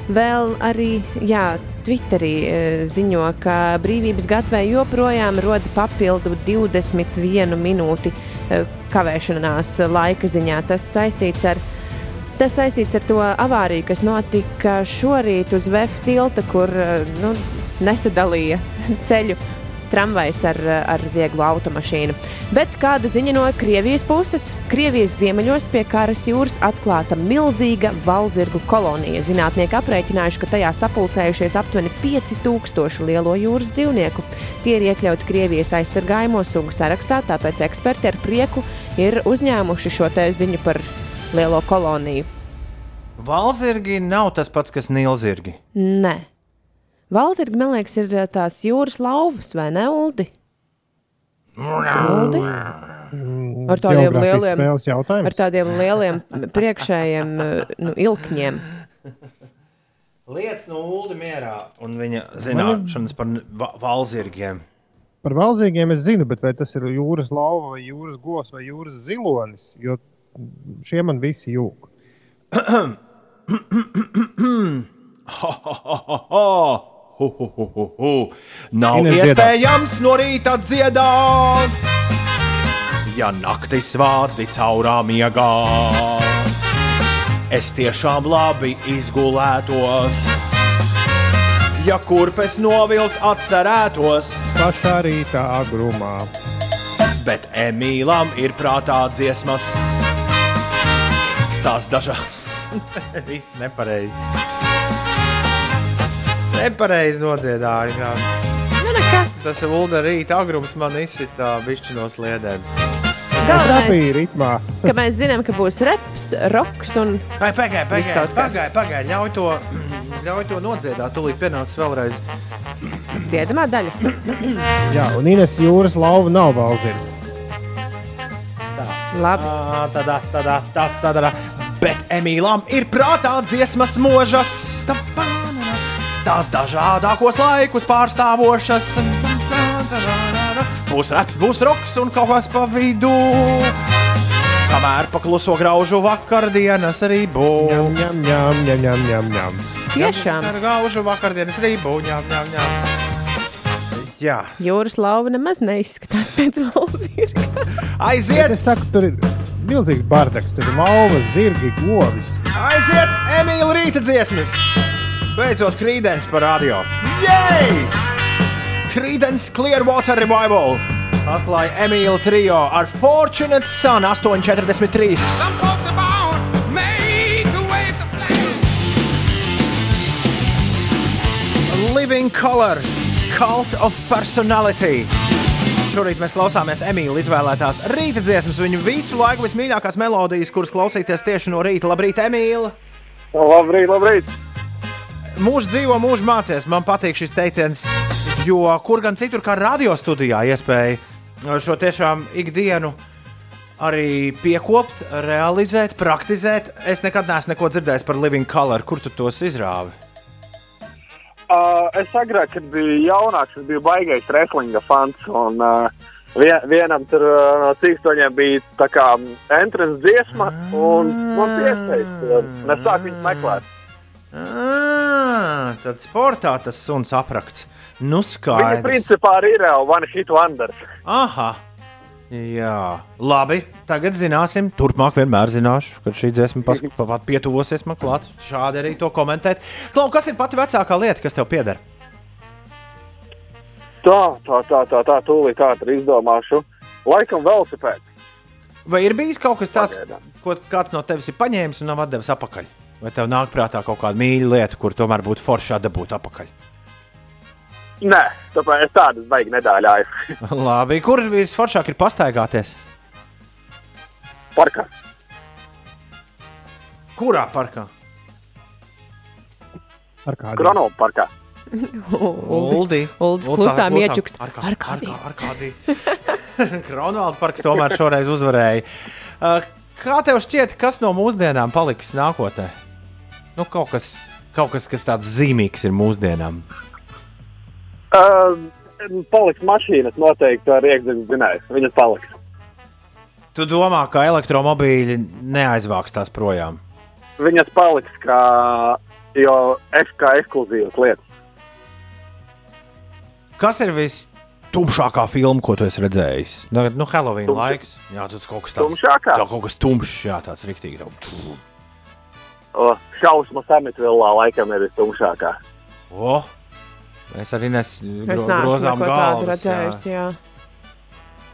Vēl arī jā, Twitterī eh, ziņo, ka brīvības gatvē joprojām roda papildu 21 minūti eh, kavēšanās laika ziņā. Tas saistīts ar Tas saistīts ar to avāriju, kas notika šorīt uz VF tilta, kur eh, nu, nesadalīja ceļu tramvajs ar, ar vieglu automašīnu. Bet kāda ziņa no Krievijas puses? Krievijas ziemeļos pie Kāras jūras atklāta milzīga valzirgu kolonija. Zinātnieki aprēķinājuši, ka tajā sapulcējušies aptuveni 5000 lielo jūras dzīvnieku. Tie ir iekļauti Krievijas aizsargājamo sugu sarakstā, tāpēc eksperti ar prieku ir uzņēmuši šo ziņu par lielo koloniju. Valzirgi nav tas pats, kas nilzirgi. Nē. Valzirgi, man liekas, ir eh, tās jūras lauvas, vai ne, Uldi? Uldi? Ar tādiem lieliem, ar tādiem lieliem priekšējiem nu, ilkņiem. Lietas no Ulu mierā un viņa zināšanas par va- valzirgiem. Par valzīgiem es zinu, bet vai tas ir jūras lauva, vai jūras govs, vai jūras zilonis? Jo šie man visi jūg. Nav Ines iespējams no rīta dziedāt, ja naktis vārdi caurā miegā. Es tiešām labi izgulētos, ja kurpes novilkt atcerētos, Pašā rītā agrumā. bet Emīlam ir prātā dziesmas. Tās dažādas. Viss nepareizi. Nepareizi nodziedāju. jā. Nu, nekas. Tas ir Ulda rīta agrums man izsita bišķi no sliedēm. ritmā. ka mēs zinām, ka būs reps, roks un kaut kas. pagaidiet, pagaidiet, ļauj to, ļauj to nodziedāt. Tūlīt pienāks vēlreiz. Dziedamā daļa. Jā, un Ines jūras lauva nav balzirgs. Labi. Tādā, tādā, tā, tādā. Bet Emīlām ir prātā dziesmas mūžas. Tās dažādākos laikus pārstāvošas. Būs reps, būs roks un kaut kas pa vidu. Kamēr pakluso graužu vakardienas arī būs. Ņem, ņem, ņem, ņem, ņem, ņem. Tiešām. Ar graužu vakardienas arī būs. Ņem, ņem, ņem. Jā. Jūras lauva nemaz neizskatās pēc valzirga. Aiziet! Es saku, tur ir milzīgs bardaks. Tur ir lauva, zirgi, govis. Aiziet, Emīļa rīta dziesmas! Beidzot, krīdens par radio. Jej! Krīdens Clearwater Revival! Atklāja Emīļa trio ar Fortunate Sun 843. Living Color, Cult of Personality. Šorīt mēs klausāmies Emīļa izvēlētās rīta dziesmas, viņu visu laiku vismīļākās melodijas, kuras klausīties tieši no rīta. Labrīt, Emīļa! Labrīt, labrīt! Mūžs dzīvo, mūžs mācies. Man patīk šis teiciens, jo kur gan citur, kā radio studijā, iespēja šo tiešām ikdienu arī piekopt, realizēt, praktizēt. Es nekad neesmu neko dzirdējis par Living Color. Kur tu tos izrāvi? Uh, es agrāk, kad biju jaunāks, es biju baigais wrestlinga fans. Un, uh, vien, vienam tur uh, no cīkstoņiem bija tā kā entrance dziesma, un man piesaistīja. Es sāku viņu meklēt. Ah, tad sportā tas suns aprakts. Nu, Viņa skaidrs. principā arī ir One Hit Wonders. Aha. Jā, labi. Tagad zināsim, turpmāk vienmēr zināšu, kad šī dziesma pas- pa- pat pietuvosies man klāt. Šādi arī to komentēt. Klau, kas ir pati vecākā lieta, kas tev pieder? Tā, tā, tā, tā, tā tūlīt ātri izdomāšu. Laikam velosipēds. Vai ir bijis kaut kas tāds, ko kāds no tevis ir paņēmis un nav devis atpakaļ? Vai tev nāk prātā kaut kāda mīļa lieta, kur tomēr būtu forši dabūt atpakaļ? Nē, tāpēc es tādas baigi nedāļāju. labi, kur visforšāk ir pastaigāties? Parkā. Kurā parkā? Ar kādu? Kronovu parkā. Uldi. Uldis Ulds klusām iečukst. Ar kā- Ar kādiem? Kronvalda parks tomēr šoreiz uzvarēja. Uh, Kā tev šķiet, kas no mūsdienām paliks nākotnē? Nu, kaut kas, kaut kas, kas tāds zīmīgs ir mūsdienām. Uh, paliks mašīnas noteikti ar iekšzemes zinēju. Viņas paliks. Tu domā, ka elektromobīļi neaizvāks tās projām? Viņas paliks kā, jo es kā ekskluzīvas lietas. Kas ir vistumšākā filma, ko tu esi redzējis? Nu, nu Halloween Tumša. laiks. Jā, tas kaut kas tāds Tumšākā? Tā kaut kas tumšs, jā, tāds riktīgi. šausmu sametvillā laikam ir vistumšākā. O, mēs arī nes, Es gro- neesmu grozām neko tādu galvas. jā. redzējusi. Jā.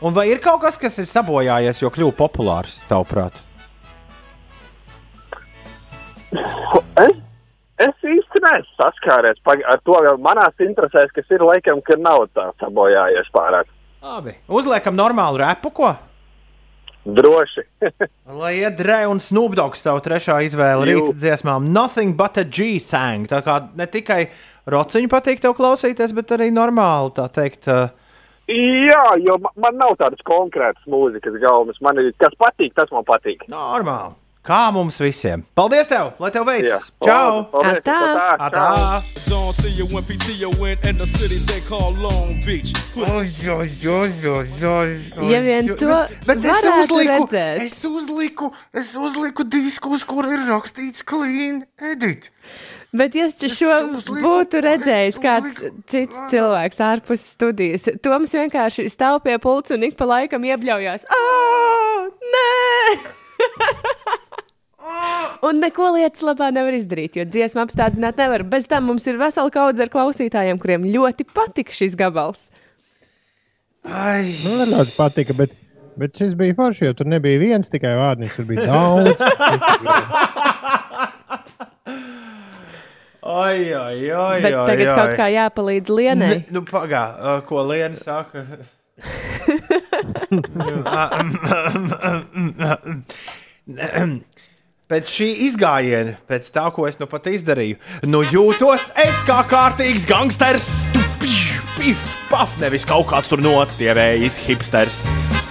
Un vai ir kaut kas, kas ir sabojājies, jo kļuva populārs, tavuprāt? Es, es īsti neesmu saskāries ar to, ka manās interesēs, kas ir laikam, ka nav tā sabojājies pārāk. Labi. Uzliekam normālu repu, ko? Droši. Lai iet Dre un Snoopdogs tev trešā izvēle rīta dziesmām Nothing but a G-thang. Tā kā ne tikai rociņu patīk tev klausīties, bet arī normāli, tā teikt. Uh, Jā, jo ma- man nav tādas konkrētas mūzikas gaumas. Man ir kas patīk, tas man patīk. Normāli. Kā mums visiem. Paldies tev! Lai tev veicas! Čau! Atā. Atā! Don't see you when PTO in in the city they call Long Beach. Ja vien to bet, bet es uzliku, redzēt. es uzliku, es uzliku disku, uz kura ir rakstīts Clean Edit. Bet, ja tu šo būtu redzējis kāds cits cilvēks ārpus studijas, Toms vienkārši stāv pie pulca un ik pa laikam iebļaujās. "Ā, Nē! Un neko lietas labā nevar izdarīt, jo dziesmu apstādināt nevar. Bez tam mums ir vesela kaudze ar klausītājiem, kuriem ļoti patika šis gabals. Ai, Man arī ļoti patika, bet, bet šis bija forši, jo tur nebija viens tikai vārds, tur bija daudz. Ai, ai, ai, Bet ai, tagad ai. kaut kā jāpalīdz Lienai. Ne, nu, pagā, uh, ko Liena saka? Pēc šī izgājiena, pēc tā, ko es nu pat izdarīju, nu jūtos es kā kārtīgs gangsters. Pif, paf, nevis kaut kāds tur notievējis hipsters.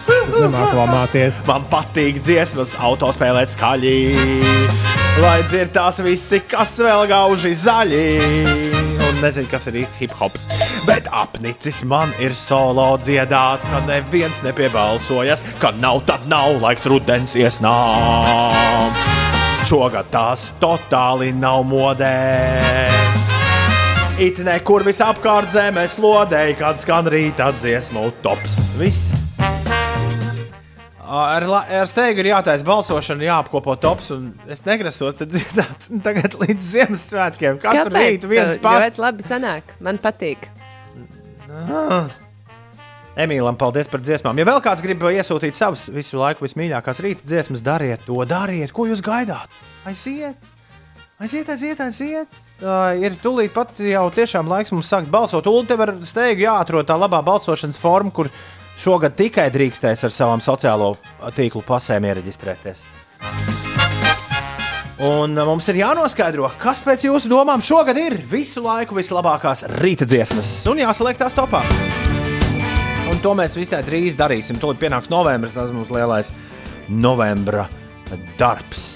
Nemāku lamāties. Man patīk dziesmas, autospēlēt skaļi. Lai dzirdās visi, kas vēl gauži zaļi. Un nezinu, kas ir īsti hip hops. Bet apnicis man ir solo dziedāt, ka neviens nepiebalsojas, ka nav tad nav laiks rudens iesnām. Šogad tās totāli nav modē. It nekur visapkārt zemē slodēja, kad skan rīta dziesmu tops. Viss. Ar, ar steigu ir jātaisa balsošana, jāapkopo tops, un es negrasos te dzirdēt tagad līdz Ziemassvētkiem. Katru Kāpēc? rītu viens pats. ļoti labi sanāk. Man patīk. Ah. Emīlam, paldies par dziesmām. Ja vēl kāds grib iesūtīt savas visu laiku vismīļākās rīta dziesmas, dariet to, dariet, ko jūs gaidāt. Aiziet, aiziet, aiziet. aiziet. Uh, ir tūlīt pat jau tiešām laiks mums sākt balsot. Ulu tev ar steigu jāatrod tā labā balsošanas forma, kur šogad tikai drīkstēs ar savām sociālo tīklu pasēm iereģistrēties. Un uh, mums ir jānoskaidro, kas pēc jūsu domām šogad ir visu laiku vislabākās rīta dziesmas, un jāsaliek tās topā. Un to mēs visai drīz darīsim. Tūlīt pienāks novembris, tas mums lielais novembra darbs.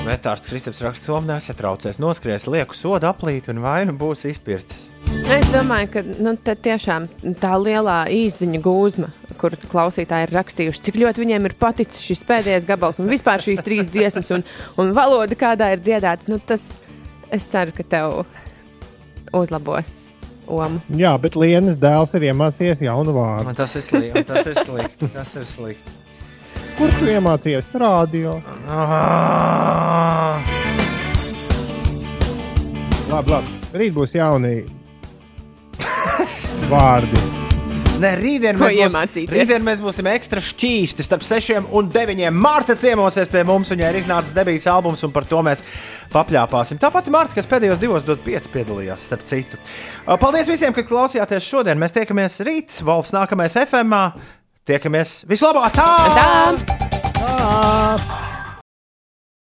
Vetārs Kristaps raksta, ka Tomēr nesatraucies, noskries lieku sodu aplīt un vainu būs izpircis. Es domāju, ka nu, te tiešām tā lielā īziņa gūzma, kur klausītāji ir rakstījuši, cik ļoti viņiem ir paticis šis pēdējais gabals un vispār šīs trīs dziesmas un, un valoda, kādā ir dziedāts. Nu, tas, es ceru, ka tev uzlabos omu. Jā, bet Lienas dēls ir iemācījies jaunu vārdu. Tas ir slikti. Tas ir slikti. Tas ir slikti. Kur tu iemācījies? Radio. Ah. Labi, labi. Rīt būs jauni vārdi. Nē, rītdien Ko mēs, būs, iemācīties? rītdien mēs būsim ekstra šķīsti starp 6 un 9. Marta ciemosies pie mums, viņai ir iznācis debijas albums, un par to mēs papļāpāsim. Tāpat Marta, kas pēdējos divos dod 5 piedalījās, starp citu. Paldies visiem, ka klausījāties šodien. Mēs tiekamies rīt, Volfs nākamais FM. Tiekamies vislabāk! Tā! Tā! Tā!